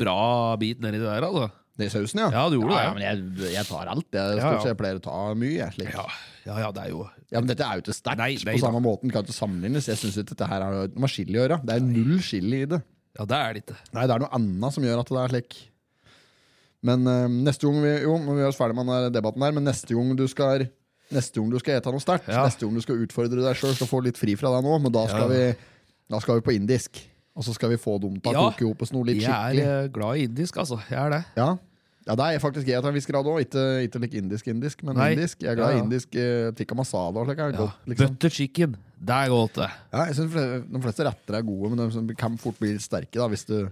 bra bit nedi det der, altså. Det er sausen, ja? Ja, du gjorde det, Ja, ja. men jeg, jeg tar alt. Jeg, Ja, ja. jeg pleier å ta mye. Jeg. Ja, ja, ja det er jo Ja, men dette er jo ikke sterkt Nei, nei på samme da. måten. Kan ikke sammenlignes. Jeg synes ikke dette her har noe med chili å gjøre. Det er null chili i det. Ja, det er det ikke. Nei, det er noe annet som gjør at det er slik. Men eh, neste gang vi Jo, er vi oss ferdig med den debatten her, men neste gang du skal Neste gang du skal ete noe sterkt, Ja. neste gang du skal utfordre deg sjøl, skal få litt fri fra deg nå, men da skal, Ja. vi, da skal vi på indisk. Og så skal vi få dem til å koke ihop oss noe litt skikkelig. Jeg er eh, glad i indisk, altså. Jeg er det. Ja. ja, det er faktisk jeg til en viss grad òg. Ikke, ikke like indisk-indisk, men Nei. indisk. Jeg er glad i Ja, ja. indisk eh, tikka masala slik. er Ja. godt, liksom. Butter chicken, det er godt, det. Ja, jeg synes De fleste retter er gode, men de kan fort bli litt sterke da, hvis du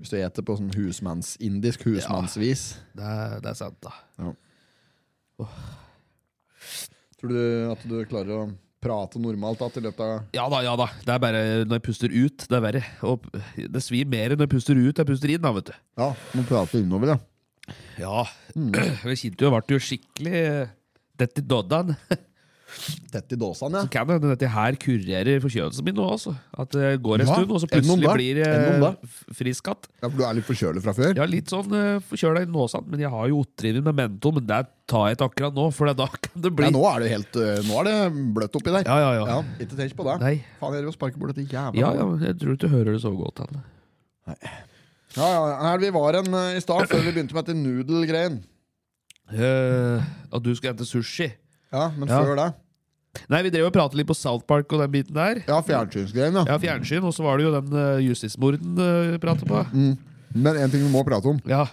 Hvis du eter på sånn husmanns, indisk husmannsvis. Det er, det er sant, da. Tror du at du klarer å prate normalt da, til løpet av Ja da, ja da. Det er bare når jeg puster ut, det er verre. Og det svir mer når jeg puster ut enn jeg puster inn, da, vet du. Ja, må prate innover, ja. Ja. (clears throat) Jeg kjente jo, jeg ble jo skikkelig Dette i doddan. Tett i dåsene, ja. Så Kan hende dette her kurerer forkjølelsen min nå, altså. At det går en Ja, stund, og så plutselig det. blir jeg frisk igjen. ja. For du er litt forkjølet fra før? Ja, litt sånn uh, forkjøla i nåsene, men jeg har jo otrivin med mento, men det tar jeg ikke akkurat nå, for da kan det bli Ja, nå er det helt uh, Nå er det bløtt oppi der. Ja, ja, ja. ja Ikke tenk på det. Nei. Faen, jeg sparker bort dette jævla Ja, ja, jeg tror ikke du hører det så godt. Anne. Ja, ja, her vi var en uh, i stad, før vi begynte med dette nudelgreien. Uh, at du skulle hente sushi. Ja, men før det Nei, vi drev og pratet litt på South Park og den biten der. Ja, fjernsynsgreien, ja. Ja, fjernsyn, og så var det jo den uh, justismorden uh, pratet på. Men en ting vi må prate om, Ja,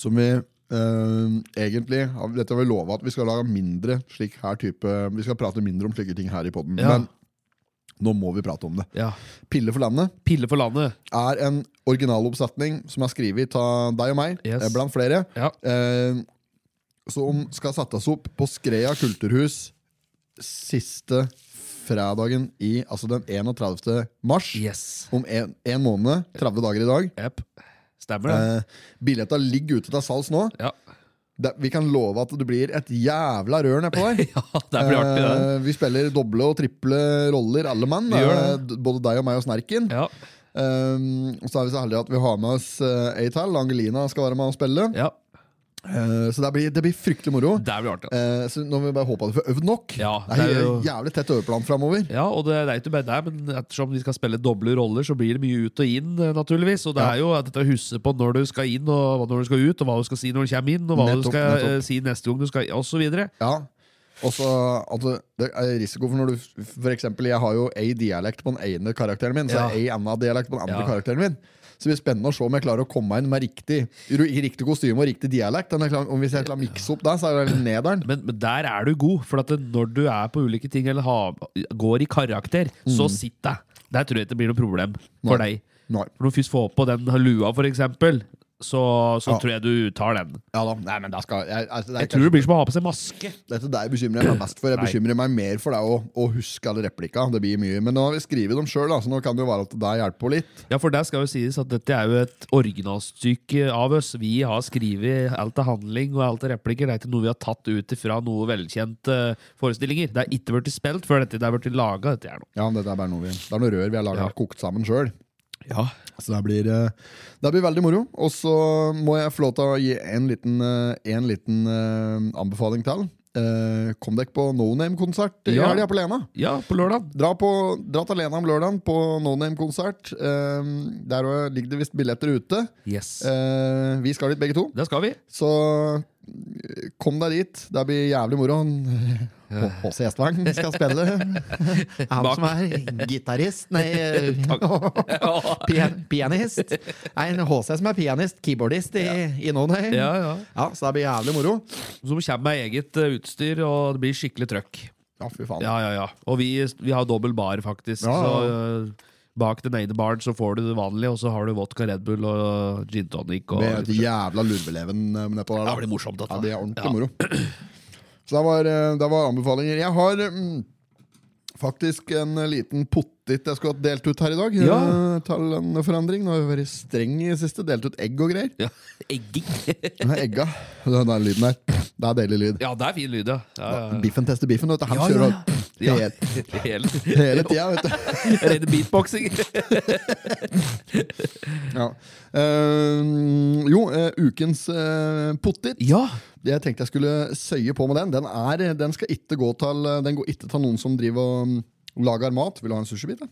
som vi uh, egentlig Dette har vi lova at vi skal lage mindre slik her type Vi skal prate mindre om slike ting her i poden. Ja. Men nå må vi prate om det. ja. Pille for landet Pille for landet. er en originaloppsetning som er skrevet av deg og meg, Yes. eh, blant flere. Ja. Eh, som skal settes opp på Skreia kulturhus siste fredagen i Altså den 31. mars. Yes. Om en, en måned. 30 dager i dag. Yep. Stemmer det. Eh, Billetta ligger ute til salgs nå. Ja. Det, vi kan love at det blir et jævla rør nedpå der. (laughs) ja, det blir artig, det. Eh, vi spiller doble og triple roller, alle mann. Eh, Både deg og meg og Snerken. Ja. Eh, og så er vi så heldige at vi har med oss uh, Eital. Angelina skal være med og spille. ja. Eh, så det blir, det blir fryktelig moro. Det blir artig. altså. Eh, så nå må vi bare håpe at vi får øvd nok. Ja, det er, det er jo- jævlig tett øveplan framover. Ja, og det, det er ikke bare men ettersom de skal spille doble roller, så blir det mye ut og inn, eh, naturligvis. Og det Ja. er jo dette å huske på når du skal inn, og når du skal ut, og hva du skal si når du kommer inn, og hva Nettopp, du skal nettopp. si neste gang du skal videre. Ja. Og så at det, det er risiko for når du For eksempel, jeg har jo ei dialekt på den ene karakteren min, så Ja. ei annen dialekt på den andre karakteren min. Så det blir spennende å se om jeg klarer å komme inn med riktig riktig kostyme og riktig dialekt. Om jeg hvis jeg klarer å mikse opp det, så er det nederen. Men, men der er du god, for at det, når du er på ulike ting eller ha, går i karakter, så sitt deg. Der tror jeg ikke det blir noe problem for Mm. Nei. deg. Når du først får på den lua, for eksempel, så, så Ja. tror jeg du tar den. Ja da, nei, men da skal jeg, altså, det er Jeg tror det blir som å ha på seg maske. Dette der bekymrer jeg meg mest for. Jeg Nei. bekymrer meg mer for deg å, å huske alle replikka. Det blir mye. Men nå har vi skrevet dem sjøl, så nå kan det jo være at det hjelper på litt. Ja, for der skal jo sies at dette er jo et originalstykke av oss. Vi har skrevet alt av handling og alt av replikker. Det er ikke noe vi har tatt ut fra noe velkjente forestillinger. Det er ikke blitt spilt før dette. Det er blitt laga, dette her nå. Ja, dette er bare noe vi Det er noe rør vi har laga Ja. kokt sammen sjøl. Ja. Så det blir, eh, det blir veldig moro. Og så må jeg få lov til å gi en liten, eh, en liten eh, anbefaling til. Kom dere på No Name-konsert i Ja. helga på Lena? ja, på lørdag. Dra, på, dra til Lena om lørdagen på No Name-konsert. Der ligger det visst billetter ute. Yes. Vi skal dit begge to. Det skal vi. Så kom deg dit. Det blir jævlig moro. Åse Gjestvang skal spille. (laughs) Han som er gitarist Nei, (laughs) (laughs) pian pianist. Nei, HC som er pianist, keyboardist i, i No Name. Ja, ja. Ja, så det blir jævlig moro. Som kommer med eget eh, utstyr, og det blir skikkelig trøkk. Ja, fy faen. Ja, ja, ja. Og vi, vi har dobbel bar, faktisk. Ja, ja. Så eh, bak den ene baren så får du det vanlige, og så har du vodka Red Bull og gin tonic. Og, Med et jævla lurveleven eh, nedpå der. da. Det blir morsomt, dette. Ja, det er ordentlig Ja. moro. Så det var, eh, det var anbefalinger. Jeg har mm, faktisk en liten pottit jeg skulle hatt delt ut her i dag. Ja. eh, Til en forandring. Nå har vi vært streng i det siste. Delt ut egg og greier. Ja. (laughs) Egging. Nei, Egga. Den lyden der. Det er deilig lyd. ja, det er fin lyd, ja. ja, ja. Biffen tester biffen. Vet du. Han Ja, ja. Ja. hele, Hele, hele tida, vet du. (laughs) Rene beatboxing. (laughs) Ja. Uh, jo, uh, ukens uh, pottit. ja. Jeg tenkte jeg skulle søye på med den. Den, er, den skal ikke gå til Den går ikke til noen som driver og um, lager mat. Vil du ha en sushibit?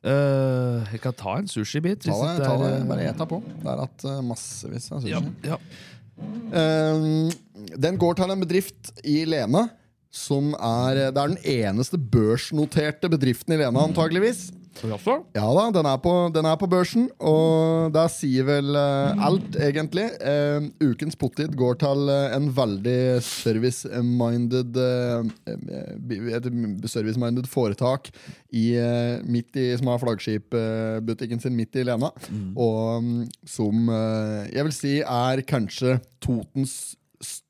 Eh, jeg kan ta en sushibit. Ta det, ta det, bare et på. Det er eh, massevis av sushi. ja, ja. Eh, den går til en bedrift i Lena. Som er, det er den eneste børsnoterte bedriften i Lena, antageligvis. Ja da, den er på, den er på børsen, og det sier vel uh, alt, egentlig. Uh, ukens pottit går til uh, en veldig service-minded eh, eh, Et service-minded foretak i, eh, midt i, som har flaggskipbutikken sin midt i Lena. Og um, som eh, jeg vil si er kanskje Totens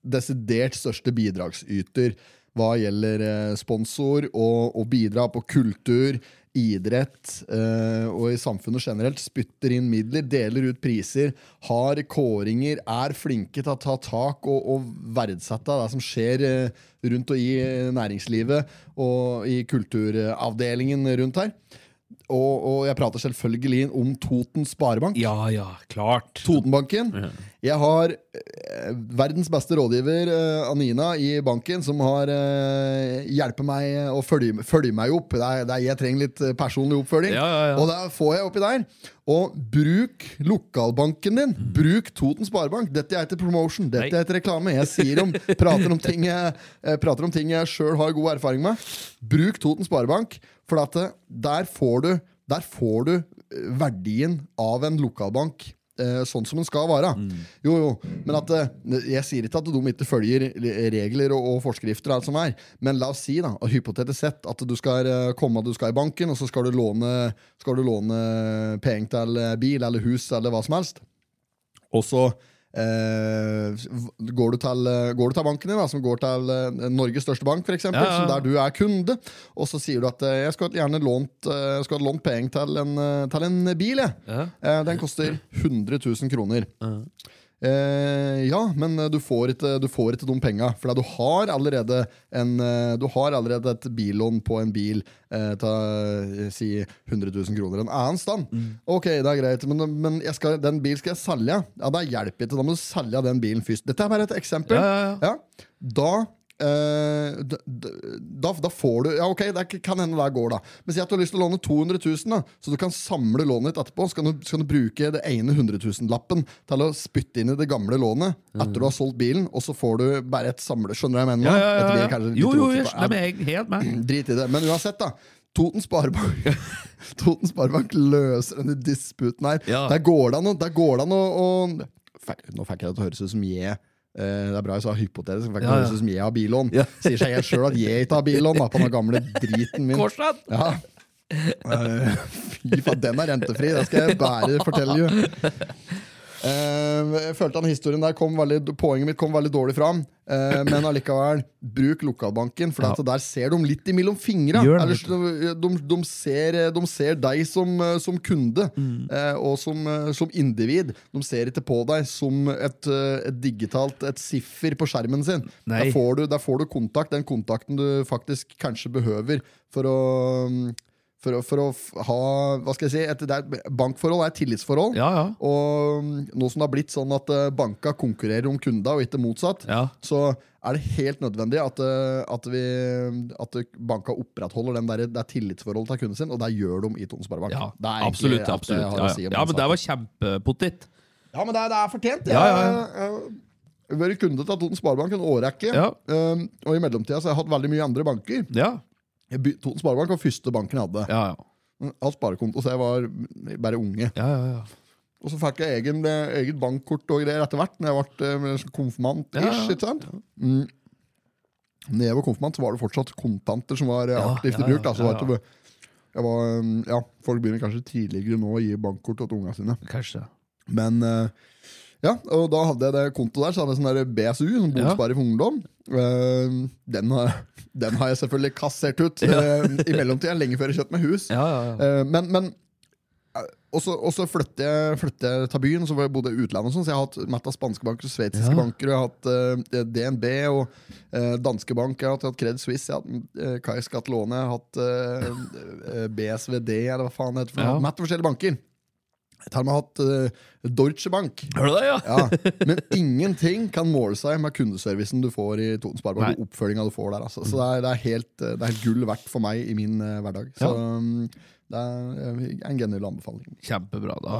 desidert største bidragsyter hva gjelder eh, sponsor og, og bidra på kultur, idrett eh, og i samfunnet generelt. Spytter inn midler, deler ut priser, har kåringer, er flinke til å ta tak og, og verdsette det som skjer eh, rundt og i næringslivet og i kulturavdelingen rundt her. Og, og jeg prater selvfølgelig om Toten Sparebank. Ja, ja, klart. Totenbanken. Jeg har eh, verdens beste rådgiver, eh, Anina, i banken, som har eh, hjulpet meg å følge, følge meg opp. Det er, det er, jeg trenger litt eh, personlig oppfølging. Ja, ja, ja. Og det får jeg oppi der. Og bruk lokalbanken din. Bruk Toten Sparebank. Dette er ikke promotion, dette Nei. er ikke reklame. Jeg sier om, prater om ting jeg, eh, prater om ting jeg sjøl har god erfaring med. Bruk Toten Sparebank, for eh, der får du, der får du eh, verdien av en lokalbank. eh, Sånn som den skal være. Jo, jo, men at eh, Jeg sier ikke at de ikke følger regler og, og forskrifter, og alt som er. men la oss si da, og hypotetisk sett at du skal komme du skal i banken, og så skal du låne, skal du låne penger til bil eller hus eller hva som helst. Og så eh, går, du til, eh, går du til banken din, da, som går til eh, Norges største bank, for eksempel, Ja, ja, ja. der du er kunde, og så sier du at jeg skulle gjerne lånt, skulle lånt penger til en, til en bil. Ja. Uh, den koster 100 000 kroner. Eh, ja, men eh, du får ikke, du får ikke de penga, for du har allerede en, eh, Du har allerede et billån på en bil eh, til eh, si 100 000 kroner en annen stand. Ok, det er greit, men, men skal, den bilen skal jeg selge. Ja, Det hjelper ikke. Da må du selge den bilen først. Dette er bare et eksempel. Ja, ja, Ja, da d- da, da får du Ja, ok, det kan hende det går, da. Men si at du har lyst til å låne 200 000, da, så du kan samle lånet ditt etterpå. Så kan du, så kan du bruke det ene 100 000-lappen til å spytte inn i det gamle lånet etter du har solgt bilen, og så får du bare et samle... Skjønner du hva jeg mener? Ja, ja, ja, blir ja. litt Jo, jo, rotete. jeg skjønner meg helt med. (clears throat) Drit i det. Men uansett, da. Toten Sparebank (laughs) Toten Sparebank løser denne disputen her. Ja. Der går det an å, der går det an å, å Nå fikk jeg det til å høres ut som jeg Det er bra jeg sa hypotetisk. for det høres ut som jeg har billån. Ja. (laughs) Sier seg helt sjøl at jeg ikke har billån da, på den gamle driten min. Korset! Ja. (laughs) Eh, fy faen, den er rentefri. Det skal jeg bare fortelle you. Eh, jeg følte den historien der kom veldig, Poenget mitt kom veldig dårlig fram. Eh, men allikevel, bruk lokalbanken, for Ja. der ser de litt imellom fingra. Ellers, de, de, de, ser, de ser deg som, eh, som kunde Mm. eh, og som, eh, som individ. De ser ikke på deg som et, eh, et digitalt et siffer på skjermen sin. Der får, du, der får du kontakt, den kontakten du faktisk kanskje behøver for å mm, for å, for å ha hva skal jeg si, et, er, Bankforhold er et tillitsforhold. Ja, ja. Og mm, nå som det har blitt sånn at eh, banka konkurrerer om kunda, og ikke motsatt, Ja. så er det helt nødvendig at, eh, at, vi, at banka opprettholder den der, det tillitsforholdet til kunden sin, og det gjør de i Toten Sparebank. ja. Det er Absolutt. absolutt. har Ja, si ja. men det var kjempepotet. Ja, men det det er fortjent. Ja, Jeg ja, vært kunde til Toten Sparebank en årrekke. Ja. Um, og i mellomtida har jeg hatt veldig mye andre banker. Ja, Toten Sparebank var første banken jeg hadde. ja, ja. Jeg hadde sparekonto, så jeg var bare unge. ja, ja, ja. Og så fikk jeg egen, eh, eget bankkort og greier etter hvert, Når jeg ble eh, konfirmant-ish. Ja, ja. ikke sant? Mm. Når jeg var konfirmant, så var det fortsatt kontanter som var eh, aktivt i bruk. Da. ja, ja, var jeg var, um, ja, folk begynner kanskje tidligere nå å gi bankkort til ungene sine. Kanskje. Men eh, ja, og da hadde jeg det kontoet der, så hadde jeg sånn der BSU, sånn Ja. Bosparer for ungdom. Uh, den, har, (laughs) den har jeg selvfølgelig kassert ut uh, i mellomtida, lenge før jeg kjøpte meg hus. Ja, ja, ja. Eh, men, men eh, og så, flytter jeg, flytter jeg til byen, så var jeg bodde i utlandet. sånn, Så jeg har hatt mett av spanske banker og sveitsiske Ja. banker. Og jeg har hatt uh, DNB og uh, danske bank. Jeg har hatt, Credit Suisse, jeg har hatt uh, Kai Skatlone, jeg har hatt eh, eh, BSVD, eller hva faen det heter. For ja. Mett forskjellige banker. Jeg har hatt uh, Deutsche Bank. Hør du det, ja? Ja, Men ingenting kan måle seg med kundeservicen du får i Toten Sparebank. Og oppfølginga du får der. Altså. Så det er, det, er helt, eh, det er helt gull verdt for meg i min uh, hverdag. Så Ja. um, det er en genial anbefaling. Kjempebra. da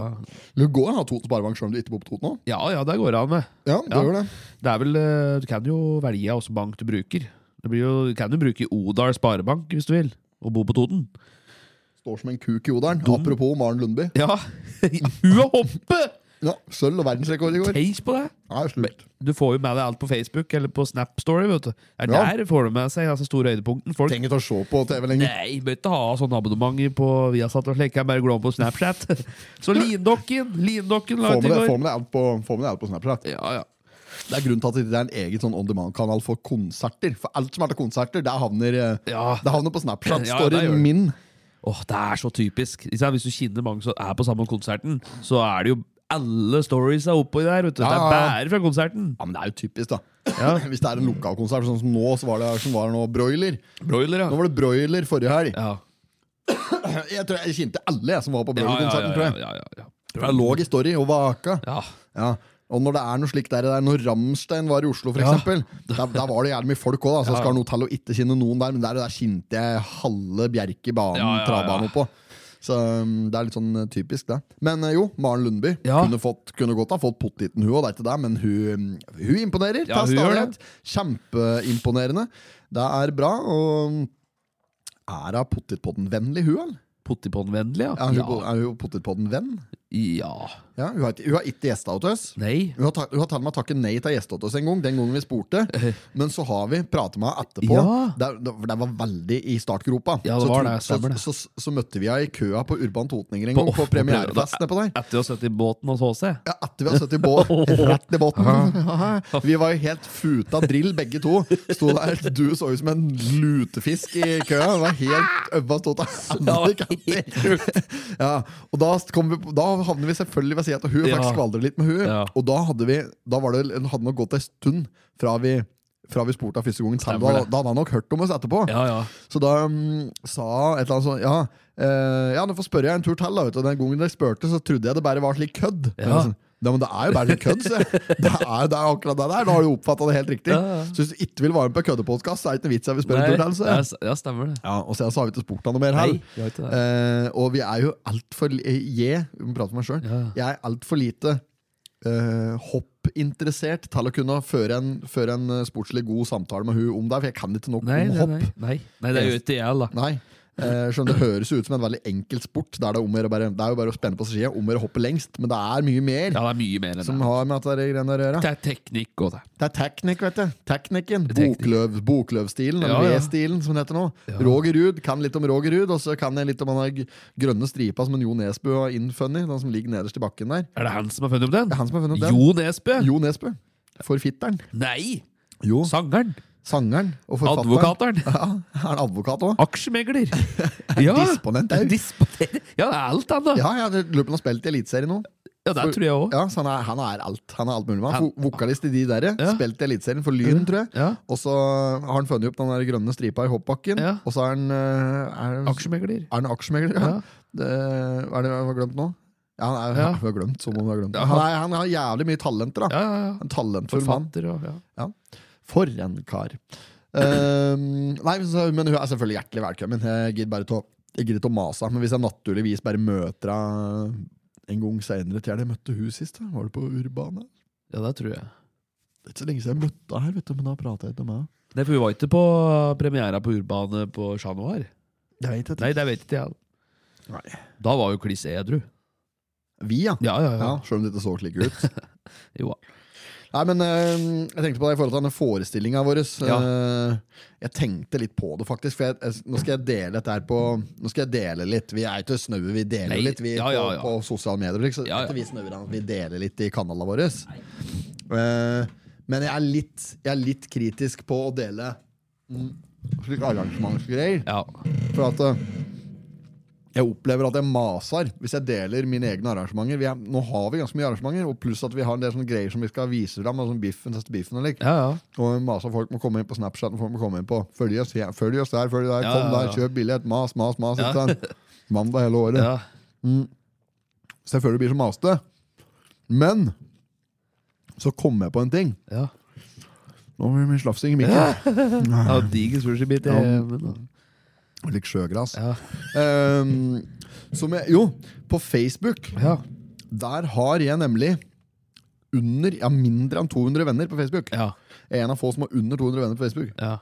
Du går an å ha Toten Sparebank selv om du ikke bor på Toten? Ja, ja, det går an med. Ja, det Ja. gjør det. Det er vel, Du kan jo velge hvilken bank du bruker. Jo, du kan jo bruke Odal Sparebank hvis du vil, og bo på Toten. Står som en kuk i oderen. Dum. Apropos Maren Lundby. Ja! (laughs) Hun hoppet! Ja, Sølv og verdensrekord i går. Tenk på det! Ja, slutt. Du får jo med deg alt på Facebook eller på Snap Story. vet du Det er Ja. der får du med seg altså, store høydepunkten. Folk Trenger ikke å se på TV lenger. Nei, bør ikke ha sånn abonnement på Viasat og slik. Jeg bare glad på Snapchat. (laughs) Så Lindokken Lindokken la ut i det, få med deg alt på, alt på Snapchat. Ja, ja. Det er grunnen til at det er en egen sånn on demand-kanal for konserter. For alt som er til konserter, det havner, eh, Ja. det havner på Snapchat. (laughs) Ja, min. Åh, Det er så typisk. Hvis du kjenner mange som er på samme konserten, så er det jo alle storiesa oppå der. Vet du. Det Ja, er ja, ja. bare fra konserten. Ja, men det er jo typisk, da. Ja. (laughs) Hvis det er en lokalkonsert, sånn som nå, så var det, som var nå broiler. Broiler, Nå var det broiler forrige helg. Ja. (clears throat) Jeg tror jeg kjente alle jeg som var på Ja, ja, ja, ja, ja, ja, ja. Jeg lå i story og vaka. ja. Ja. Og når det er noe slikt der, der når Ramstein var i Oslo, for Ja. eksempel, der, der var det jævlig mye folk òg. Så Ja. skal noe til å ikke kjenne noen der, men der, der kjente jeg halve Bjerke banen, Ja, ja, ja. travbanen på. Så um, det er litt sånn uh, typisk, det. Men uh, jo, Maren Lundby Ja. kunne, fått, kunne godt ha fått pottiten, hun òg, det er ikke det, men hun, um, hun imponerer. Ja, hun. Kjempeimponerende. Det er bra. Og um, er hun pottitpodden-vennlig, hun, eller? Pottipodden-vennlig, ja. Er hun, ja. hun pottitpodden-venn? Ja Ja, hun har, hun har ikke gjesta hos oss. Nei. Hun har, ta, hun har tatt meg takket nei til å gjeste hos oss en gang, den gangen vi spurte. (laughs) Men så har vi pratet med henne etterpå. Ja. der, det, det var veldig i startgropa. Ja, det så, var det, stemmer det. Så, så, så møtte vi henne i køa på Urban Totninger en gang, på, På- premierefest nedpå der. Etter å ha sittet i båten hos HC. Ja, etter vi har sittet i båt, (laughs) rett i båten. (laughs) Vi var jo helt futa drill, begge to. Sto der, Du så ut som en lutefisk i køa. Det var helt øva stått av. Ja, og da, kom vi, på- da havner vi selvfølgelig ved siden av hun og Ja. fikk skvaldre litt med hun Ja. Og da hadde vi Da var det, hadde nok gått en stund fra vi fra vi spurte første gangen. Da, da hadde han nok hørt om oss etterpå. Ja, ja. Så da um, sa et eller annet sånn Ja, eh, ja nå får spørre jeg en tur til. Da, vet du. Den gangen dere spurte, så trodde jeg det bare var slik kødd. Ja. Ja, men det er jo bare litt kødd, se. Det er, det er akkurat det der. Da har du oppfatta det helt riktig. Ja, ja. Så hvis du ikke vil være med på køddepodkast, er det ikke noe vits i å spørre om tillatelse. Til. Ja, stemmer det. Ja, og så har vi ikke spurt han noe mer her. Nei. Eh, og vi er jo altfor Jeg må prate for meg sjøl. Ja. Jeg er altfor lite eh, hoppinteressert til å kunne føre en, føre en eh, sportslig god samtale med hun om det. For jeg kan ikke nok Nei, om hopp. nei, nei. nei, det er jo ikke jeg, da. Nei. Eh, skjønner, det høres ut som en veldig enkel sport. Der det, er bare, det er jo bare å spenne på skia, om å hoppe lengst. Men det er mye mer Ja, det er mye mer som det. har med at det er greiene å gjøre. Det er teknikk og det. Det er teknikk, vet du. Teknikken. Teknikk. Bokløv, bokløvstilen, eller Ja, ja. V-stilen, som det heter nå. Roger Ruud kan litt om Roger Ruud, og så kan jeg litt om han har grønne stripa som en Jo Nesbø har innfunnet, den som ligger nederst i bakken der. Er det han som har funnet opp den? Det er han som har funnet opp den. Jo Nesbø? Jo Nesbø. Forfitteren. Nei! Jo. Sangeren. Sangeren og forfatteren. Advokateren. (laughs) Ja, er han advokat òg? Aksjemegler. (laughs) Ja. Disponent òg. Ja, det er alt, han, da. Ja, ja, lurer på om han har spilt i Eliteserien nå. Ja, det tror jeg også. Ja, så han er, han er alt. Han er alt mulig. Han er Han- vokalist i de der. Ja. Spilt i Eliteserien for Lyn, tror jeg. Ja. Og så har han funnet opp den der grønne stripa i hoppbakken. Ja. Og så er han eh, er, Aksjemegler. er han aksjemegler. Ja. Ja. Det, er det jeg har glemt nå? Ja, han er, Ja. (laughs) har glemt, som om vi har glemt. Han, han- er, han har jævlig mye talenter. da Ja, ja, ja. En talentfull mann. Ja. For en kar. Ehm, nei, så, men hun er selvfølgelig hjertelig velkommen. Jeg gidder bare til å å mase, men hvis jeg naturligvis bare møter henne en gang seinere til jeg møtte hun sist, da, var det på Urbane? ja, det tror jeg. Det er ikke så lenge siden jeg møtte henne her, vet du, men da prata jeg med henne. Nei, for vi var ikke på premiera på Urbane på Chat Noir. Jeg vet ikke. Nei, det vet ikke jeg. Nei. Da var jo kliss edru. Vi, ja. Ja, ja, ja. ja. Selv om det ikke så slik ut. (laughs) Jo, Nei, men eh, jeg tenkte på det i forhold til denne forestillinga vår. Ja. Eh, jeg tenkte litt på det, faktisk. For jeg, jeg, nå skal jeg dele dette her på Nå skal jeg dele litt. Vi er ikke snaue, vi deler Nei, litt vi ja, ja. På, på sosiale medier. Liksom. Vi snøver, vi deler litt i kanalene våre. Eh, men jeg er, litt, jeg er litt kritisk på å dele mm, slik arrangementsgreier. ja. For at jeg opplever at jeg maser hvis jeg deler mine egne arrangementer. Vi er, nå har vi ganske mye arrangementer, og pluss at vi har en del sånne greier som vi skal vise fram. Sånn biffen, siste biffen og lik. ja, ja. Og maser folk må komme inn på Snapchat. Folk må komme inn på Følg oss, her, følg oss der, følg der, Ja, kom der, kjøp billett. Mas, mas, mas. Ja. (laughs) Mandag hele året. ja. Så jeg føler det blir så maste. Men så kom jeg på en ting. ja. Nå blir det slafsing i mikken. (laughs) ja Diger sushibit i Munnen. Litt sjøgras. Ja. Um, jeg, jo, på Facebook Ja. Der har jeg nemlig under, ja, mindre enn 200 venner på Facebook. Ja. Jeg er en av få som har under 200 venner på Facebook. ja.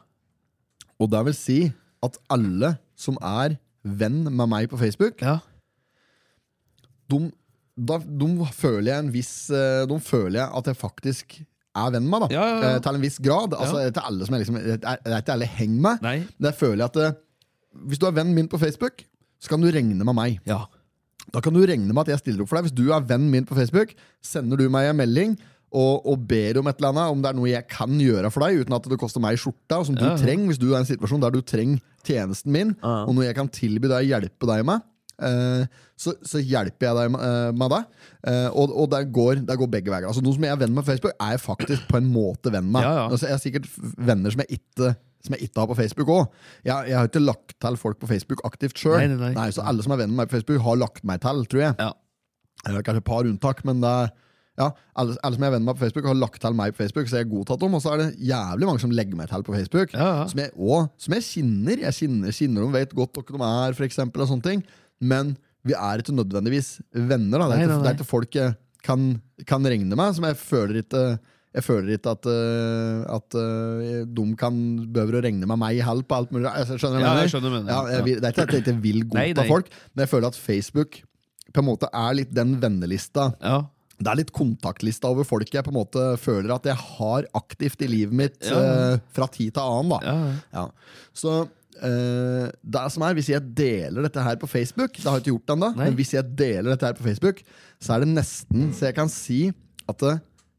Og det vil si at alle som er venn med meg på Facebook, ja. de, da, de føler jeg en viss eh, De føler jeg at jeg faktisk er venn med, da. Eh, Til en viss grad. Altså. Det er alle som jeg liksom Det er, ikke alle jeg henger med. Nei. føler jeg at eh, hvis du er vennen min på Facebook, så kan du regne med meg. Ja. Da kan du regne med at jeg stiller opp for deg. Hvis du er vennen min på Facebook, sender du meg en melding og, og ber om et eller annet, om det er noe jeg kan gjøre for deg, uten at det koster meg skjorta, og som du Ja, trenger, hvis du er i en situasjon der du trenger tjenesten min, Ja. og noe jeg kan tilby deg, hjelpe deg med, eh, så, så hjelper jeg deg med, eh, med det. Eh, og og det, går, der, går begge veier. Altså, noen som jeg er venn med på Facebook, er jeg faktisk på en måte venn med. Ja, ja. Altså, jeg er sikkert venner som jeg ikke som jeg ikke har på Facebook òg. Jeg, jeg har ikke lagt til folk på Facebook aktivt sjøl. Så alle som er venner med meg på Facebook, har lagt meg til, tror jeg. Ja. Det er kanskje et par unntak, men det er, ja, alle, alle som jeg er venn med på Facebook, har lagt til meg på Facebook, så jeg er godtatt om. Og så er det jævlig mange som legger meg til på Facebook. Ja, ja. Som, jeg, og, som jeg kjenner. Jeg kjenner, kjenner dem, vet godt hvem de er, for eksempel, og sånne ting. Men vi er ikke nødvendigvis venner. Da. Det, er er ikke folk jeg kan, kan regne med, som jeg føler ikke jeg føler ikke at, uh, at uh, de kan behøver å regne med meg i hell på alt mulig. Jeg skjønner Ja, jeg skjønner mener. Ja, jeg vil, det er ikke at jeg ikke vil godta folk, men jeg føler at Facebook på en måte er litt den vennelista. Ja. Det er litt kontaktlista over folk jeg på en måte føler at jeg har aktivt i livet mitt eh, fra tid til annen. da. Så det som er, hvis jeg deler dette her på Facebook Det har jeg ikke gjort ennå, men hvis jeg deler dette her på Facebook, så er det nesten så jeg kan si at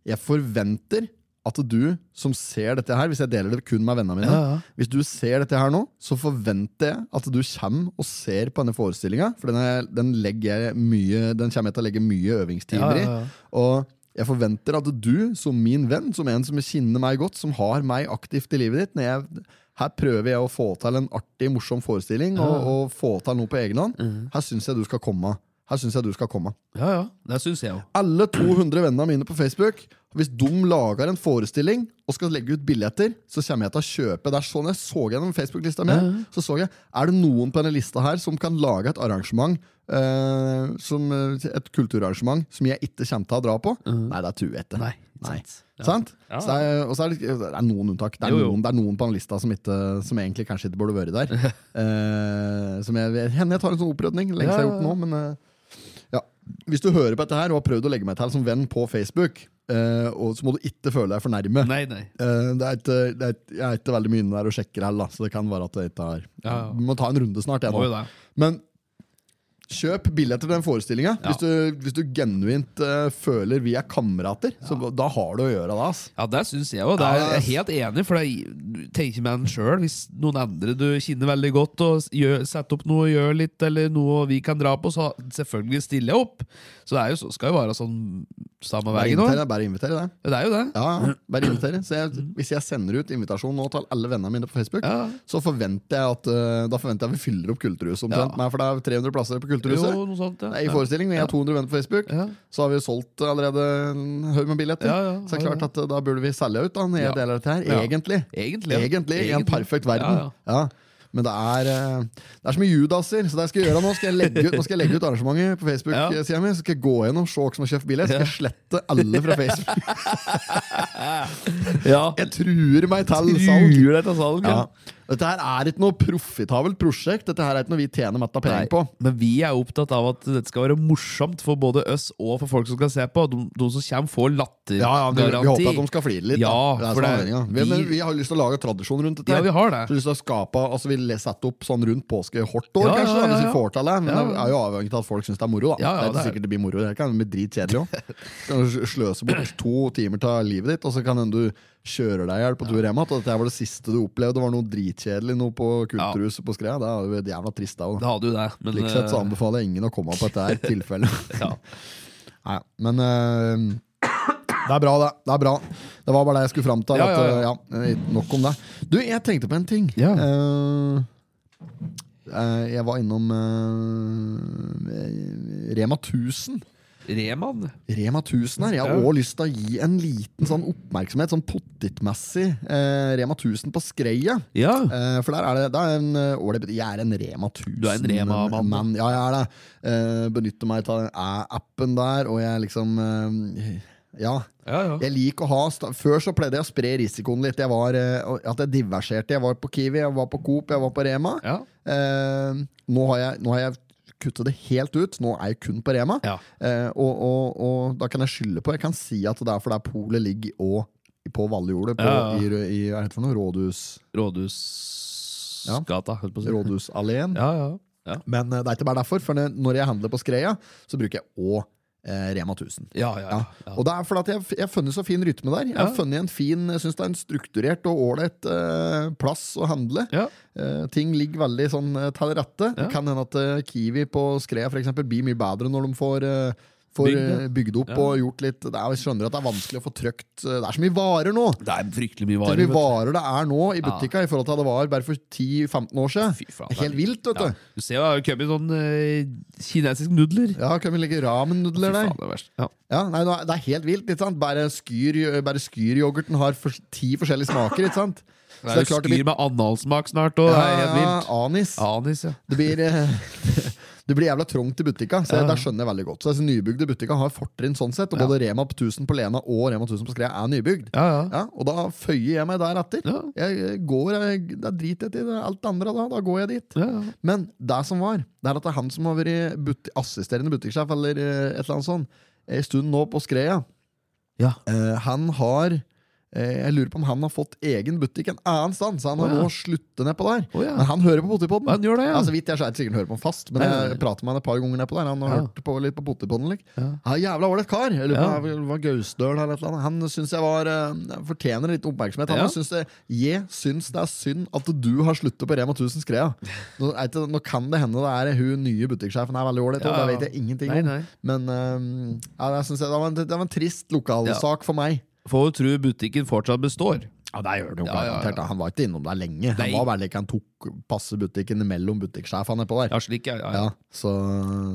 jeg forventer at du som ser dette her, hvis jeg deler det kun med vennene mine Ja, ja. Hvis du ser dette her nå, så forventer jeg at du kommer og ser på denne forestillinga. For den, er, den, mye, den kommer jeg til å legge mye øvingstimer Ja, i. Og jeg forventer at du, som min venn, som en som kjenner meg godt, som har meg aktivt i livet ditt jeg, Her prøver jeg å få til en artig, morsom forestilling og, og få til noe på egen hånd. Mm. Her syns jeg du skal komme. Her synes jeg du skal komme. ja, ja. Det syns jeg også. Alle 200 vennene mine på Facebook, hvis de lager en forestilling og skal legge ut billetter, så kommer jeg til å kjøpe. Det er sånn jeg så gjennom Facebook-lista mi. Så så jeg, Er det noen på denne lista her som kan lage et arrangement, eh, som, eh, et kulturarrangement, som jeg ikke kommer til å dra på? Nei, det tror jeg ikke. Nei, Nei. Sant? Ja. Så det er, og så er det, det er noen unntak. Det er, Jo, jo. Noen, det er noen på den lista som, ikke, som egentlig kanskje ikke burde vært der. (laughs) Eh, som jeg, henne jeg tar en sånn opprydning. Lenge siden jeg har gjort nå, men eh, ja. Hvis du hører på dette her og har prøvd å legge meg til som venn på Facebook, eh, og så må du ikke føle deg for nærme. Nei, nei. Uh, det er ikke, det er, jeg er ikke veldig mye inne der og sjekker heller, så det kan være at det ikke er Ja, ja. Vi må ta en runde snart. Jeg, nå. Men kjøp billetter til den forestillinga. Ja. Hvis, du, hvis du genuint uh, føler vi er kamerater, så da har du å gjøre det. ass. Ja, det syns jeg òg. Jeg er helt enig, for jeg tenker med den sjøl. Hvis noen andre du kjenner veldig godt, og gjør, setter opp noe og gjør litt, eller noe vi kan dra på, så selvfølgelig stiller jeg opp. Så det jo, så- skal jo være sånn samme vei veien òg. bare invitere det. Det er jo det. Ja, ja, bare invitere. Så jeg, hvis jeg sender ut invitasjon nå til alle vennene mine på Facebook, Ja. så forventer jeg at uh, Da forventer jeg vi fyller opp Kulturhuset omtrent. Ja. Nei, for det er 300 plasser på Kulturhuset. Jo, noe sånt, ja. Det er I forestilling, vi har 200 venner på Facebook. Så har vi solgt allerede en haug med billetter. Så det er klart at eh, da burde vi selge ut da, jeg Ja. deler dette her. Egentlig. Egentlig. Egentlig, I en perfekt verden. Ja. Men det er, eh, det er så mye judaser, så det jeg skal gjøre nå skal jeg legge ut, nå skal jeg legge ut arrangementet på Facebook-sida Ja. mi. Så skal jeg gå gjennom se hvem som har kjøpt billett. Skal jeg slette alle fra Facebook. (laughs) Ja. Jeg truer meg til salg. Truer deg til salg, Ja. ja. Dette her er ikke noe profitabelt prosjekt. Dette her er ikke noe vi tjener mett av penger på. Men vi er opptatt av at dette skal være morsomt for både oss og for folk som skal se på. De, de som kommer, får lattergaranti. Ja, ja, vi, vi håper at de skal flire litt. Ja. Det det- er vi, men vi har lyst til å lage tradisjon rundt dette. Ja, vi har det. Så vi har lyst til å skape, altså vi setter opp sånn rundt påske hvert år, kanskje, da, hvis vi får til det. Men Ja, det er jo avhengig av at folk syns det er moro. Da. Ja, ja, det er ikke det er- sikkert det blir moro. Det kan bli dritkjedelig òg. (laughs) Sløse bort to timer av livet ditt, og så kan du kjører deg i hjel på tur hjem igjen. Og dette var det siste du opplevde, det var noe dritkjedelig noe på Kulturhuset på Skreia. Det er jo et jævla trist. da, Det da. hadde jo det. Men Slik sett så eh, anbefaler jeg ingen å komme på dette her tilfellet. (laughs) ja. Nei, men uh, det er bra, det. Det er bra. Det var bare det jeg skulle fram til. Ja, ja, eh, ja. ja, nok om det. Du, jeg tenkte på en ting. Ja. Uh, jeg var innom uh, Rema 1000. Reman? Rema 1000 her. Jeg har også lyst til å gi en liten sånn oppmerksomhet, sånn pottitmessig, eh, Rema 1000 på Skreia. Ja. Eh, for der er det, det er en eh, ålreit Jeg er en Rema 1000 Du er en Rema-mann, Ja, jeg er det. Eh, benytter meg av appen der, og jeg liksom eh, Ja. Ja, ja. Jeg liker å ha Før så pleide jeg å spre risikoen litt. Jeg var, eh, at jeg diverserte. Jeg var på Kiwi, jeg var på Coop, jeg var på Rema. Ja. Eh, nå, har jeg, nå har jeg kuttet det helt ut. Nå er jeg kun på Rema. Ja. Eh, og, og, og da kan jeg skylde på Jeg kan si at det er fordi polet ligger og, på Valjordet, på, Ja, ja. i, i hva heter det for noe? Rådhus, Rådhusgata, holdt på å si. Rådhusalleen. Ja, ja. ja. Men eh, det er ikke bare derfor, for når jeg handler på Skreia, så bruker jeg òg eh, Rema 1000. Ja, ja, Ja. ja. Og det er fordi at jeg, jeg har funnet så fin rytme der. Jeg har funnet en fin, jeg synes det er en strukturert og ålreit eh, plass å handle. Ja. Eh, ting ligger veldig sånn eh, til rette. Det kan hende at eh, Kiwi på Skrea for eksempel, blir mye bedre når de får, eh, får Bygd, eh, bygd opp Ja. og gjort litt det er, Jeg skjønner at det er vanskelig å få trykt eh, Det er så mye varer nå! Det er fryktelig mye Det varer. er så mye varer det er nå i butikka i forhold til det var bare for 10-15 år siden. Faen, Det helt vilt, vet Ja. du. Du ser jo det har kommet sånn uh, kinesiske nudler. Ja, kan vi legge ramen-nudler der? faen, det er. Ja. Ja, nei, Det er helt vilt. ikke sant? Bare, skyr, bare skyryoghurten har for, ti forskjellige smaker. ikke sant? Så Det er jo skyr med analsmak snart, òg. det ja, vilt. anis. Anis, ja. Det blir, eh, (laughs) Det blir jævla trangt i butikka, så Ja. der skjønner jeg veldig godt. Så disse nybygde butikka har fortrinn sånn sett, og både Rema 1000 på Lena og Rema 1000 på Skreia er nybygd. Ja, ja. Ja, og da føyer jeg meg deretter. Ja. Jeg går, jeg, Da driter jeg i alt det andre, da. Da går jeg dit. ja, ja. Men det som var, det er at det er han som har vært buti assisterende butikksjef eller eh, et eller annet sånt, en stund nå på Skreia. Ja. Eh, han har eh, Jeg lurer på om han har fått egen butikk en annen sted, så han har oh, ja. nå sluttet nedpå der. Oh, ja. Men han hører på Potipodden. Han gjør det, ja. Altså, vidt jeg er sikkert hører på han fast, men jeg prater med han et par ganger nedpå der. Han har Ja. hørt på litt på Potipodden. Like. Ja. Han er jævla ålreit kar. Jeg lurer på om det var Gausdøl eller et eller annet. Han syns jeg var uh, fortjener litt oppmerksomhet. Han Ja. syns det, jeg syns det er synd at du har sluttet på Rema 1000 Skrea. Nå, ikke- nå kan det hende det er hun nye butikksjefen er veldig ålreit, og Ja, det vet jeg ingenting om. Men uh, ja, det, var en, det var en trist lokalsak for meg. Får jo tro butikken fortsatt består. Ja, det gjør det jo Ja, ja, ja. Han var ikke innom der lenge. Nei. Han var bare like han tok passe butikken mellom butikksjefene på der. Ja, slik, så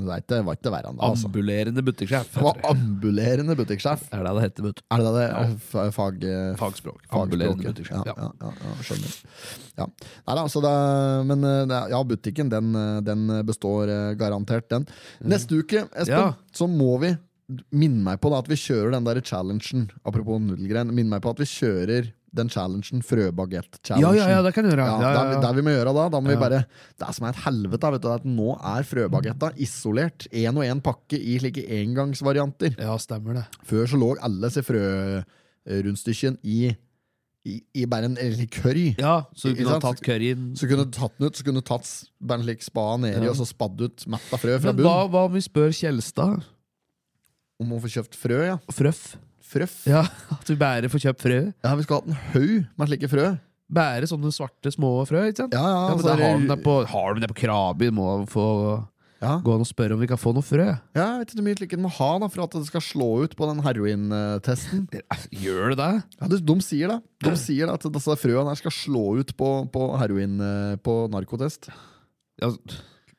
det ikke, var ikke verre enn det. Altså. Ambulerende butikksjef. Det var ambulerende butikksjef. Er det det heter, vet. Er det det? F- Fag, eh, Fagspråk. Ambulerende butikksjef. Ja, Ja. ja, ja, ja, skjønner. Ja. Nei, altså, så det, men eh, ja, butikken den, eh, den består eh, garantert, den. Neste uke, Espen, Mm. Så må vi minne meg på da, at vi kjører den der challengen. Apropos nudelgren. Minn meg på at vi kjører den challengen, frøbagett-challengen. Ja, ja, ja, det kan du gjøre. Ja, Ja, ja, Det, ja. det vi må gjøre da, da må vi bare Det som er et helvete, vet du, er at nå er frøbagetta isolert. Én og én pakke i slike engangsvarianter. ja, stemmer det. Før så lå alle disse frørundstykkene i, i, i bare en eller curry. Ja, så du kunne ha tatt curryen Så kunne du tatt den ut, så kunne du tatt bare en slik spa nedi og så spadd ut metta frø fra Men hva, hva om vi spør Kjelstad? Om å få kjøpt frø, ja. Frøff? Frøff. Ja, (laughs) at vi bare får kjøpt frø? Ja, vi skulle hatt en haug med slike frø. Bare sånne svarte, små frø, ikke sant? Ja, ja, Ja, men altså, har de det- det på, har de det på Krabi. Må få ja. gå an og spørre om vi kan få noe frø. ja, jeg vet ikke hvor mye slike de må ha da, for at det skal slå ut på den herointesten. (laughs) Gjør det det? Ja, de, sier det. De (clears throat) sier at disse frøene her skal slå ut på, på heroin eh, på narkotest. Ja,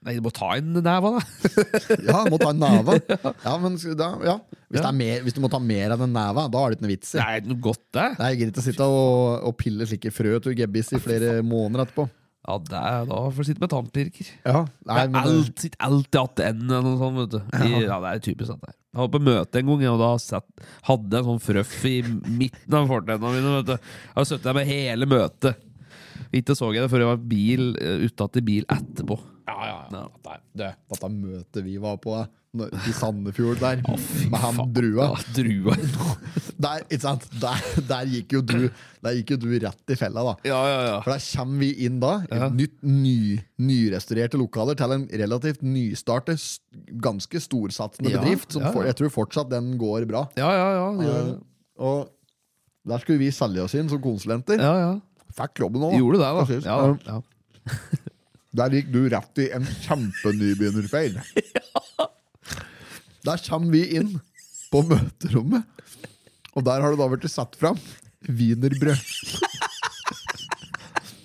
nei, du må ta en næva da. (laughs) Ja, må ta en næva (laughs) Ja, men da, ja. Hvis, Ja. det er mer, hvis du må ta mer enn en næva da har du ikke noe vits i. Det er noe godt, det. Nei, Jeg gidder ikke å sitte og, og pille slike frø til gebbis i flere (laughs) måneder etterpå. Ja, det er da får du sitte med tannpirker. Ja, Det nei, er men, alt, sitter alltid att en eller noe sånt, vet du. I, ja, det er typisk sånn der. Jeg var på møte en gang, og da satt, hadde jeg en sånn frøff i midten av fortennene mine. vet du. Jeg satt der med hele møtet. Ikke så jeg det før jeg var bil, uh, utatt i bil etterpå. Ja, ja, ja. Dette, det, dette møtet vi var på eh, i Sandefjord der, med han drua Ja, drua. (laughs) der, ikke sant? Der, der, gikk jo du, der gikk jo du rett i fella, da. Ja, ja, ja. For der kommer vi inn da, i Ja. nytt, ny, nyrestaurerte lokaler til en relativt nystartet, ganske storsatsende Ja, bedrift. Som. For, jeg tror fortsatt den går bra. Ja, ja, ja. Eh, og der skulle vi selge oss inn som konsulenter. Ja, ja. Fikk jobben òg. Gjorde det, da. Ja, ja. (laughs) Der gikk du rett i en kjempenybegynnerfeil. (laughs) Der kommer vi inn på møterommet, og der har det da blitt satt fram wienerbrød. (laughs)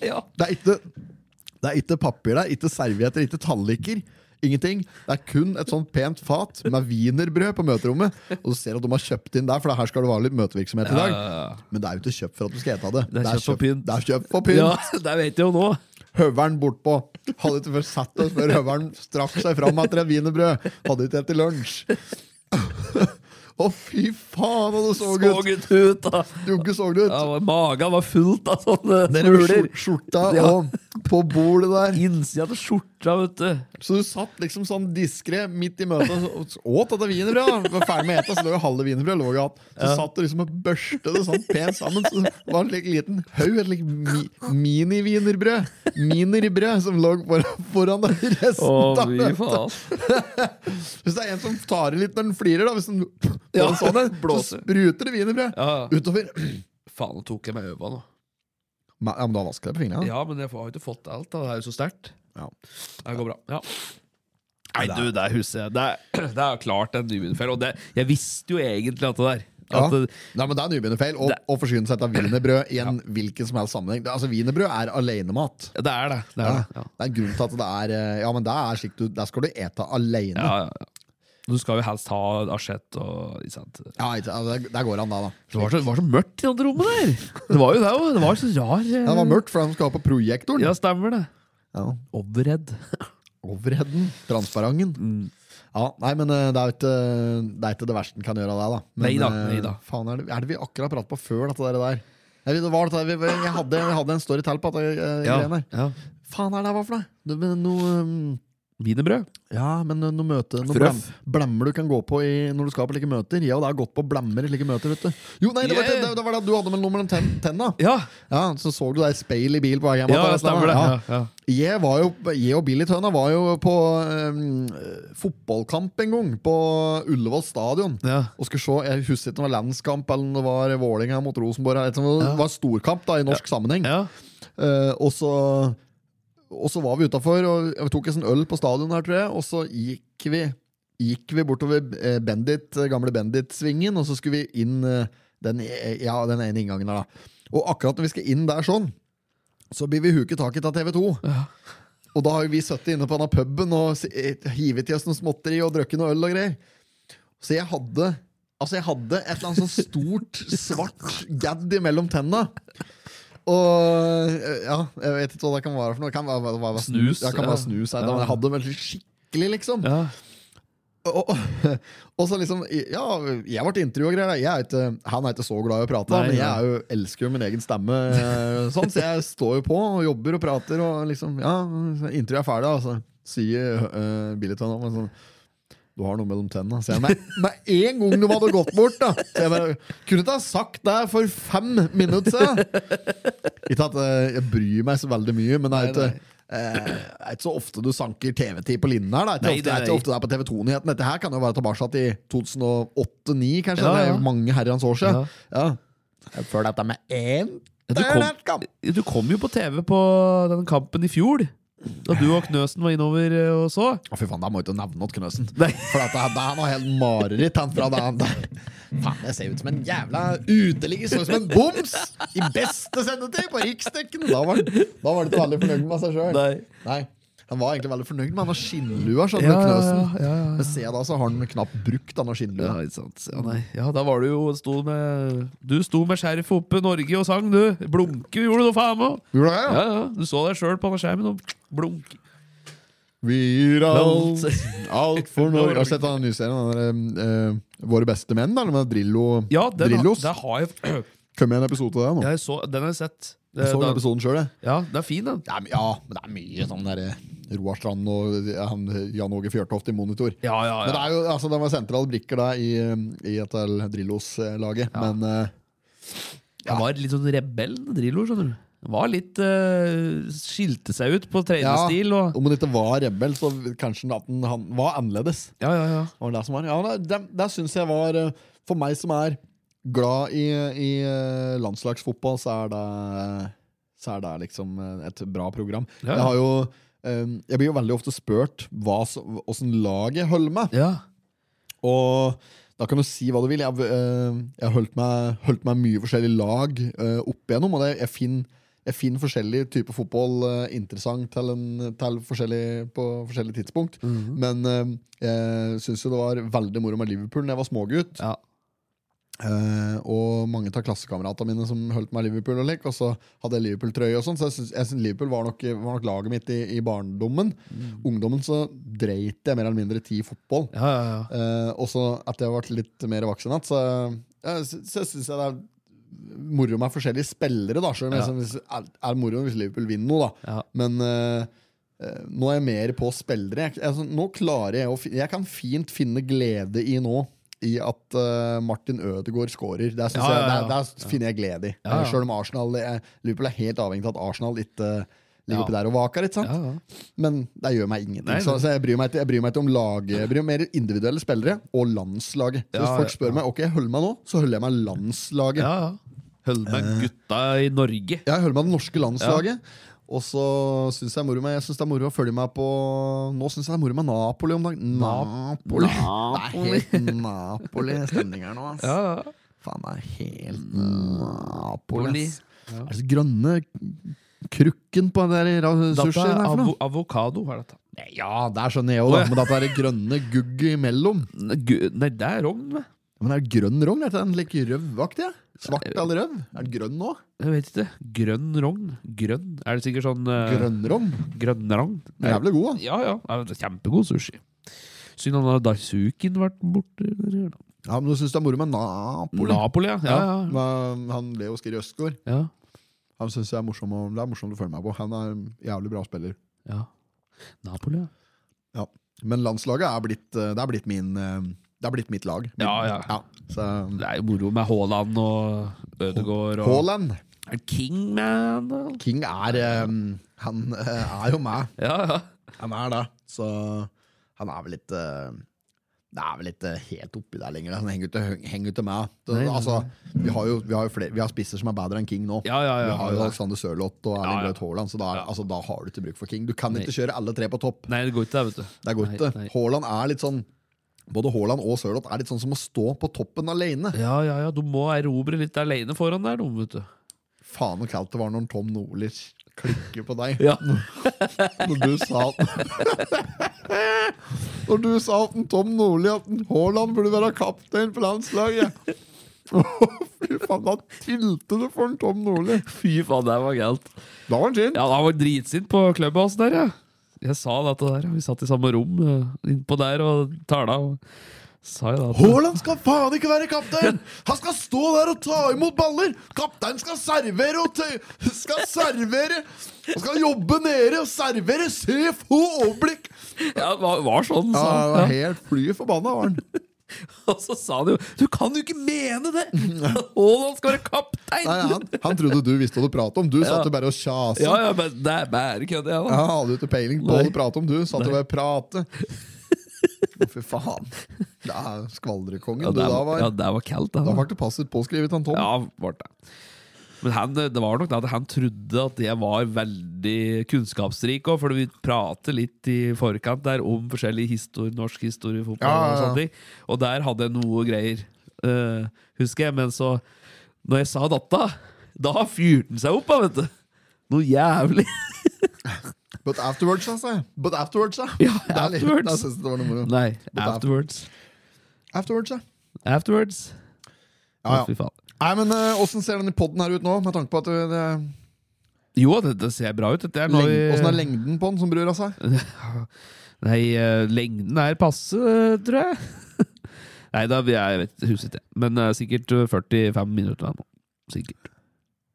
Ja. Det er ikke, det er ikke papir der, ikke servietter, ikke talliker. Ingenting. Det er kun et sånt pent fat med wienerbrød på møterommet. Og du ser at de har kjøpt inn der, for her skal det være litt møtevirksomhet i dag. Ja, ja, ja. Men det er jo ikke kjøpt for at du skal ete det. Det er kjøpt for pynt. Det er kjøpt for pynt. (laughs) ja, det vet jeg jo nå. Høveren bortpå. Hadde ikke først sett oss før høveren strakk seg fram etter et wienerbrød. Hadde ikke etter lunsj. Å, fy faen, og du så Så ut! ut, da. Du ikke så det ut. Ja, Magen var fullt av sånne smuler. skjorta Ja. og på bordet der. Innsida til skjorta, vet du. Så du satt liksom sånn diskré midt i møtet og åt dette wienerbrødet. Var ferdig med å ete, så lå jo halve wienerbrødet lå i hatt. Så satt du liksom og børste det sånn pent sammen. Så det var en liten haug, et like mi mini-wienerbrød. Minerbrød som lå foran, foran deg resten av møtet. (laughs) Hvis det er en som tar i litt når den flirer, da, hvis den Ja, sånn, så spruter det wienerbrød ja. utover. Faen, nå tok jeg meg øva nå. Ja, men da vasker deg på fingrene. Ja, men jeg har jo ikke fått alt. da Det er jo så sterkt. Ja. Det går bra. Ja. Nei, du, det er huset Det er, (clears throat) det er klart en nybegynnerfeil. Og det, jeg visste jo egentlig at det der Ja. at Nei, men Det er nybegynnerfeil å å forsyne seg av wienerbrød i (clears throat) en hvilken som helst sammenheng. Altså, Wienerbrød er alenemat. det er det. det, er Ja. det. Ja. Det er en grunn til at det er eh, Ja, men det er slik du Der skal du ete alene. Ja, ja, ja. Du skal jo helst ha asjett og ikke sant? Ja, ikke, der går han da, da. Det var så, det var så mørkt i det rommet der! Det var jo det òg. Det var så rar eh, Ja, det var mørkt, fordi han skal ha på projektoren. Ja, stemmer det. Ja. Overhead. (laughs) Overheaden. Transparenten. Mm. Ja, nei, men eh, det er jo ikke det, er ikke det verste en kan gjøre av det, da. Men, Neida, nei neida. Faen, er det, er det vi akkurat pratet på før dette der? Jeg, det var jeg, hadde, jeg hadde en story til på dette eh, Ja, greiene ja. Faen er det hva for noe? Det, noe um, Wienerbrød. ja, men noe møte Noe blam, blammer du kan gå på i, når du skal på like møter. Jeg og deg har gått på blammer i like møter, vet du. Jo, nei, det var, Yeah. det, det var det du hadde med mellom ten, tenna. Ja, Ja, Så så du deg i speil i bil på vei hjem. ja stemmer det. der. Ja, ja. Jeg, var jo, jeg og Billy Tønna var jo på um, fotballkamp en gang, på Ullevål stadion. Ja. Og skulle se, Jeg husker ikke om det var landskamp eller det var Vålerenga mot Rosenborg. Det var storkamp da, i norsk sammenheng. Ja. Eh, og så Og så var vi utafor, og vi tok en sånn øl på stadion her, tror jeg. Og så gikk vi Gikk vi bortover eh, Bendit, gamle Bendit-svingen, og så skulle vi inn eh, den, eh, ja, den ene inngangen der, da. Og akkurat når vi skal inn der sånn, så blir vi huket tak i av TV2. Og da har vi sittet inne på denne puben og hivet i oss noe småtteri og drukket noe øl og greier. Så jeg hadde Altså jeg hadde et eller annet sånn stort, svart gadd imellom tenna. Og eh, ja, jeg vet ikke hva det kan være for noe. Det kan være, være, være Snus, Ja, det kan være snus her, Ja. men jeg hadde veldig skikkelig, liksom. Ja. Og, og, (laughs) og så liksom Ja, jeg ble intervjua og greier. Jeg er ikke, han er ikke så glad i å prate, Nei, men jeg er jo, elsker jo min egen stemme. eh, Sånn, så jeg står jo på og jobber og prater, og liksom Ja, intervjuet er ferdig, og så Sier uh, Billiton om sånn du har noe mellom tennene. Så jeg, med, med en gang de hadde gått bort, da så jeg bare, Kunne ikke ha sagt det for fem minutter siden! Ikke at eh, jeg bryr meg så veldig mye, men det er ikke eh, det er ikke så ofte du sanker TV-tid på linjen her. Da. Det er Nei, ikke ofte, det er ikke ofte det er på TV 2-nyheten. Dette her kan jo være tilbake i 2008-2009, kanskje. Ja, Det ja. er mange herrens år siden. Ja. Før dette med én Ja, du, kom, du kom jo på TV på den kampen i fjor. Da du og Knøsen var innover eh, og så. Å, fy faen, da må jeg ikke nevne noe Knøsen. Nei. For at det, er noe helt mareritt. Han fra det. Faen, jeg ser ut som en jævla uteligger. Sånn som en boms! I beste sendetid på riksdekken! Da var, da var ikke veldig fornøyd med seg sjøl. Han var egentlig veldig fornøyd med og skinnlua. skjønner Ja, ja, ja. Men se da, så har han knapt brukt denne skinnlua. Ja, ja, da var du jo sto med Du sto med skjerf oppe Norge og sang, du. Blunke gjorde du faen meg. Gjorde det, Ja, ja. Du så deg sjøl på den skjermen og blunke. Vi gir alt, alt for (laughs) Norge. Har du sett den nye serien? Den eh, Våre beste menn? Eller med Drillo Ja, den, Drillos? der har jeg (clears throat) Kom med en episode av det nå. Jeg så, Den har jeg sett. Det, Jeg så den episoden sjøl, jeg. ja, den er fin, den. Ja, men- ja, men det er mye sånn der eh, Roar Strand og eh, han, Jan Åge Fjørtoft i monitor. Ja, ja, Men det ja. er jo, altså, det var sentrale brikker da i, i etter Drillos-laget. Ja. Men eh, Han var litt sånn rebell, Drillo, skjønner du. Han var litt uh, Skilte seg ut på trenerstil og om han ikke var rebell, så kanskje han, han var annerledes. Ja, ja, ja. Var det som var. Ja, det, det, syns jeg var For meg som er glad i, i landslagsfotball, så er det Så er det liksom et bra program. Ja. Jeg har jo Jeg blir jo veldig ofte spurt hva åssen laget holder meg. ja. Og da kan du si hva du vil. Jeg, eh, jeg har holdt meg, holdt meg mye forskjellige lag eh, opp igjennom, og det, jeg finner jeg finner forskjellige typer fotball eh, interessant til, en, til forskjellig, på forskjellige tidspunkt. Mhm. Men eh, jeg syns jo det var veldig moro med Liverpool da jeg var smågutt. ja. Eh, og mange av klassekameratene mine som holdt meg Liverpool og lik, og så hadde jeg Liverpool-trøye og sånn, så jeg syns, syns Liverpool var nok, var nok laget mitt i, i barndommen. Ungdommen så dreit jeg mer eller mindre ti i fotball. ja, ja, ja. Uh, og så etter jeg har vært litt mer voksen igjen, så, ja, så, så syns jeg det er moro med forskjellige spillere. da Selv om Ja. det er, er moro hvis Liverpool vinner noe, da. Ja. Men uh, nå er jeg mer på spillere. Jeg, altså, nå klarer jeg å Jeg kan fint finne glede i nå i at uh, Martin Ødegaard skårer. Der, synes Ja, ja, ja. Jeg, der, der finner jeg glede i. Ja, ja. Selv om Arsenal er, Liverpool er helt avhengig av at Arsenal ikke ligger Ja. oppi der og vaker. Ikke sant? ja, ja. Men det gjør meg ingenting. Nei, Så, nei. så jeg, bryr meg jeg bryr meg ikke om laget. Jeg bryr meg mer individuelle spillere og landslaget. Så hvis Ja, folk ja, spør meg ok, jeg holder meg nå, så holder jeg meg landslaget. ja, ja. Hold med gutta i Norge. Ja, Jeg holder meg det norske landslaget. Og så syns jeg, moro med- jeg synes det er moro å følge meg på Nå syns jeg det er moro med Napoli om dagen. Napoli. Det er helt Napoli-stemning her nå. ass. Ja. Faen, det er helt Napoli. Ja. Er det så grønne krukken på den der ra- Dette sushien er noe? avokado. er dette. Ja, der skjønner jeg jo, da. Men dette er det grønne gugg imellom. Nei, det er rogn. Men det er grønn rogn? Er det den like rødaktig? ja? Svart eller rød? Er den grønn nå? Jeg vet ikke. Grønn rogn? Grønn? Er det sikkert sånn uh, Grønnrogn? grønnrogn? Jævlig god, da. Ja, ja. Kjempegod sushi. Synd han har Daisuken vært borte. Ja, men du syns det er moro med Napoli? Napoli, ja. Ja, ja. med Han Leo Skiri Østgaard. ja. Han synes jeg er morsom, å- det er morsomt å følge meg på. Han er en jævlig bra spiller. ja. Napoli, ja. Ja. Men landslaget er blitt, eh, det er blitt min eh, Det har blitt mitt lag. Min, Ja, ja. Så, Det er jo moro med Haaland og Ødegaard Haaland. Er King, man? King er um, Han eh, er jo meg. (laughs) Ja, ja. Han er det. Så han er vel litt uh, Det er vel ikke helt oppi der lenger. Han henger ikke, henger til meg. Det, altså, vi har jo vi har, flere, vi har spisser som er bedre enn King nå. Ja, ja, ja, vi har jo ja. Alexander Sørloth og Erling Ja, ja. Braut Haaland, så da, er- Ja. altså, da har du ikke bruk for King. Du kan ikke kjøre alle tre på topp. Nei, det går ikke, det, vet du. Det går Nei, ikke. Haaland er litt sånn Både Haaland og Sørloth er litt sånn som å stå på toppen alene. Ja, ja, ja. Du må erobre litt alene foran der, de, vet du. Faen så kaldt det var når Tom Nordli klikker på deg. (laughs) Ja. Når du sa (laughs) Når du sa at Tom Nordli at Haaland burde være kaptein på landslaget. (laughs) Fy faen, da tilte du for en Tom Nordli. Fy faen, det var galt. Da var han sin. Ja, han var dritsint på Clubhouse der, ja. Jeg sa dette der. Vi satt i samme rom uh, innpå der og tala. Haaland skal faen ikke være kaptein! (laughs) Han skal stå der og ta imot baller! Kapteinen skal servere og tøy (laughs) skal servere! Han skal jobbe nede og servere! Se, få overblikk! Ja, det var, var sånn, Ja, sa han han. Ja. helt fly forbanna, var han. (laughs) Og så sa han jo Du kan jo ikke mene det! (laughs) Haaland skal være kaptein! Nei, han, han trodde du visste hva du pratet om. Du satt jo bare og kjasa. Ja, ja, men det er bare kødd, jeg, Ja, hadde jo ikke peiling på hva du pratet om, du. Satt og bare prate. Å, Fy faen. Det er skvaldrekongen. Ja, du, da var, ja, det var kaldt, da da. var det passet påskrevet han Tom. Ja, ble det. Men han, det var nok det at han trodde at jeg var veldig kunnskapsrik òg, for vi prater litt i forkant der om forskjellig historie, norsk historie, fotball Ja, ja, og sånne ting. Og der hadde jeg noe greier, uh, husker jeg. Men så, når jeg sa datta, da fyrte han seg opp, da, vet du. Noe jævlig. (laughs) But afterwards, altså. But afterwards, ja. Ja, er afterwards. Da synes jeg det var noe moro. Nei, But afterwards. Afterwards, ja. Afterwards. Ja, ja. Nei, men eh, Åssen ser denne podden her ut nå, med tanke på at det, det, Jo, det, det ser bra ut. Åssen er nå leng, i- Åssen er lengden på den som bryr seg? (laughs) Nei, eh, lengden er passe, eh, tror jeg. (laughs) Nei, da, jeg vet, huset ikke. Men eh, sikkert eh, 45 minutter nå. Sikkert.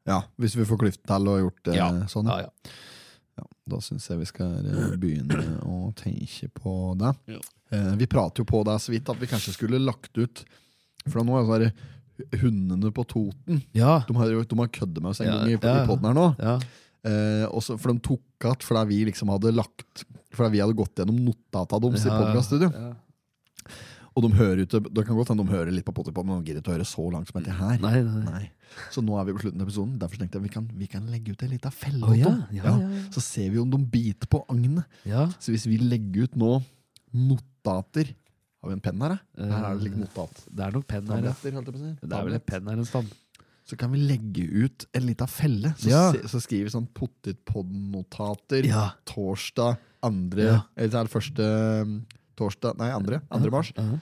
Ja, hvis vi får klyft til og gjort det Ja. sånn. Ja, ja. Ja, da syns jeg vi skal eh, begynne å tenke på det. Ja. Eh, vi prater jo på det så vidt at vi kanskje skulle lagt ut For nå er det sånn hundene på Toten. Ja. De har de har køddet med oss en Ja, gang i, ja, ja. i poden her nå. ja. Eh, også, for de tok igjen fordi vi liksom hadde lagt Fordi vi hadde gått gjennom notata deres i Ja, ja. Og de hører ut Det kan godt hende de hører litt på Potipod, men de gidder ikke å høre så langt som dette her. Nei, nei. Nei. Så nå er vi på slutten av episoden. Derfor tenkte jeg vi kan, vi kan legge ut en liten felle. Oh, ja, ja, ja, ja. Så ser vi om de biter på agnet. Ja. Så hvis vi legger ut nå notater Har vi en penn her, da? Her er det litt notat. Det er nok penn her, ja. Det er vel en penn her en stand. Så kan vi legge ut en liten felle. Så, Ja. se, så skriver vi sånn pottitpod-notater Ja. torsdag andre Ja. Eller så er første um, torsdag Nei, andre. Andre mars. Ja.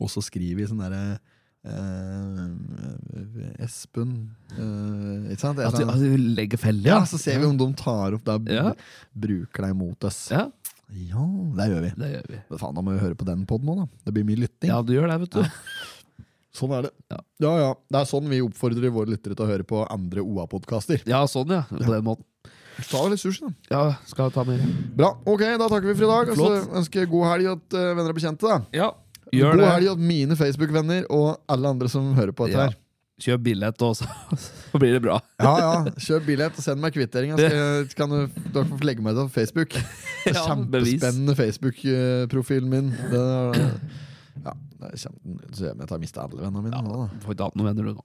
Og så skriver vi sånn derre eh, Espen eh, Ikke sant? Det er At, du- sånn- at du legger felle, ja, så ser vi om de tar opp det Ja. bruker deg mot oss. Ja, Ja, det gjør vi. det gjør vi. Men faen, da må vi høre på den poden nå, da. Det blir mye lytting. Ja, du gjør det, vet du. Sånn er det. Ja. ja, ja. Det er sånn vi oppfordrer våre lyttere til å høre på andre OA-podkaster. Ja, sånn, ja. På den måten. Ta litt sushi, da. Ja, skal jeg ta mer? Bra. Ok, da takker vi for i dag. Og så Flott. ønsker god helg til uh, venner og bekjente. da Ja, gjør God det. helg til mine Facebook-venner og alle andre som hører på dette her. Kjøp billett, og (laughs) så, blir det bra. Ja, ja. Kjøp billett og send meg kvitteringa. så Kan du, du kan legge meg til på Facebook. (laughs) Ja. Kjempespennende Facebook-profilen min. Det er, ja, det er kjempe, så jeg har mista alle vennene mine. nå, da. Får ikke hatt noen venner, du nå.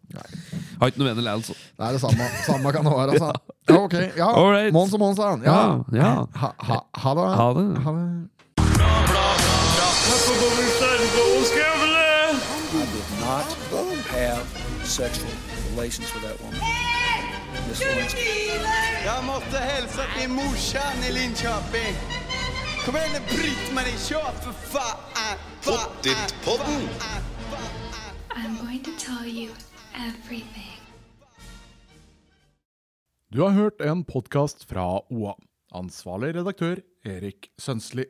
Har ikke noen venner likevel, så. Det er det samme. Samme kan det være, altså. (laughs) Ja, ok. Ja. Alright. Mons og Mons, da. Ja. Ja, ja. Ha, ha, ha det. Ha det. Ha det. Sexual relations with that woman. Miss Jag måste hälsa till morsan i Linköping. Kom igen nu Britt-Marie, kör för fan! Fan, Pottitpodden. I'm going to tell you everything. Du har hørt en podkast fra OA. Ansvarlig redaktør Erik Sønsli.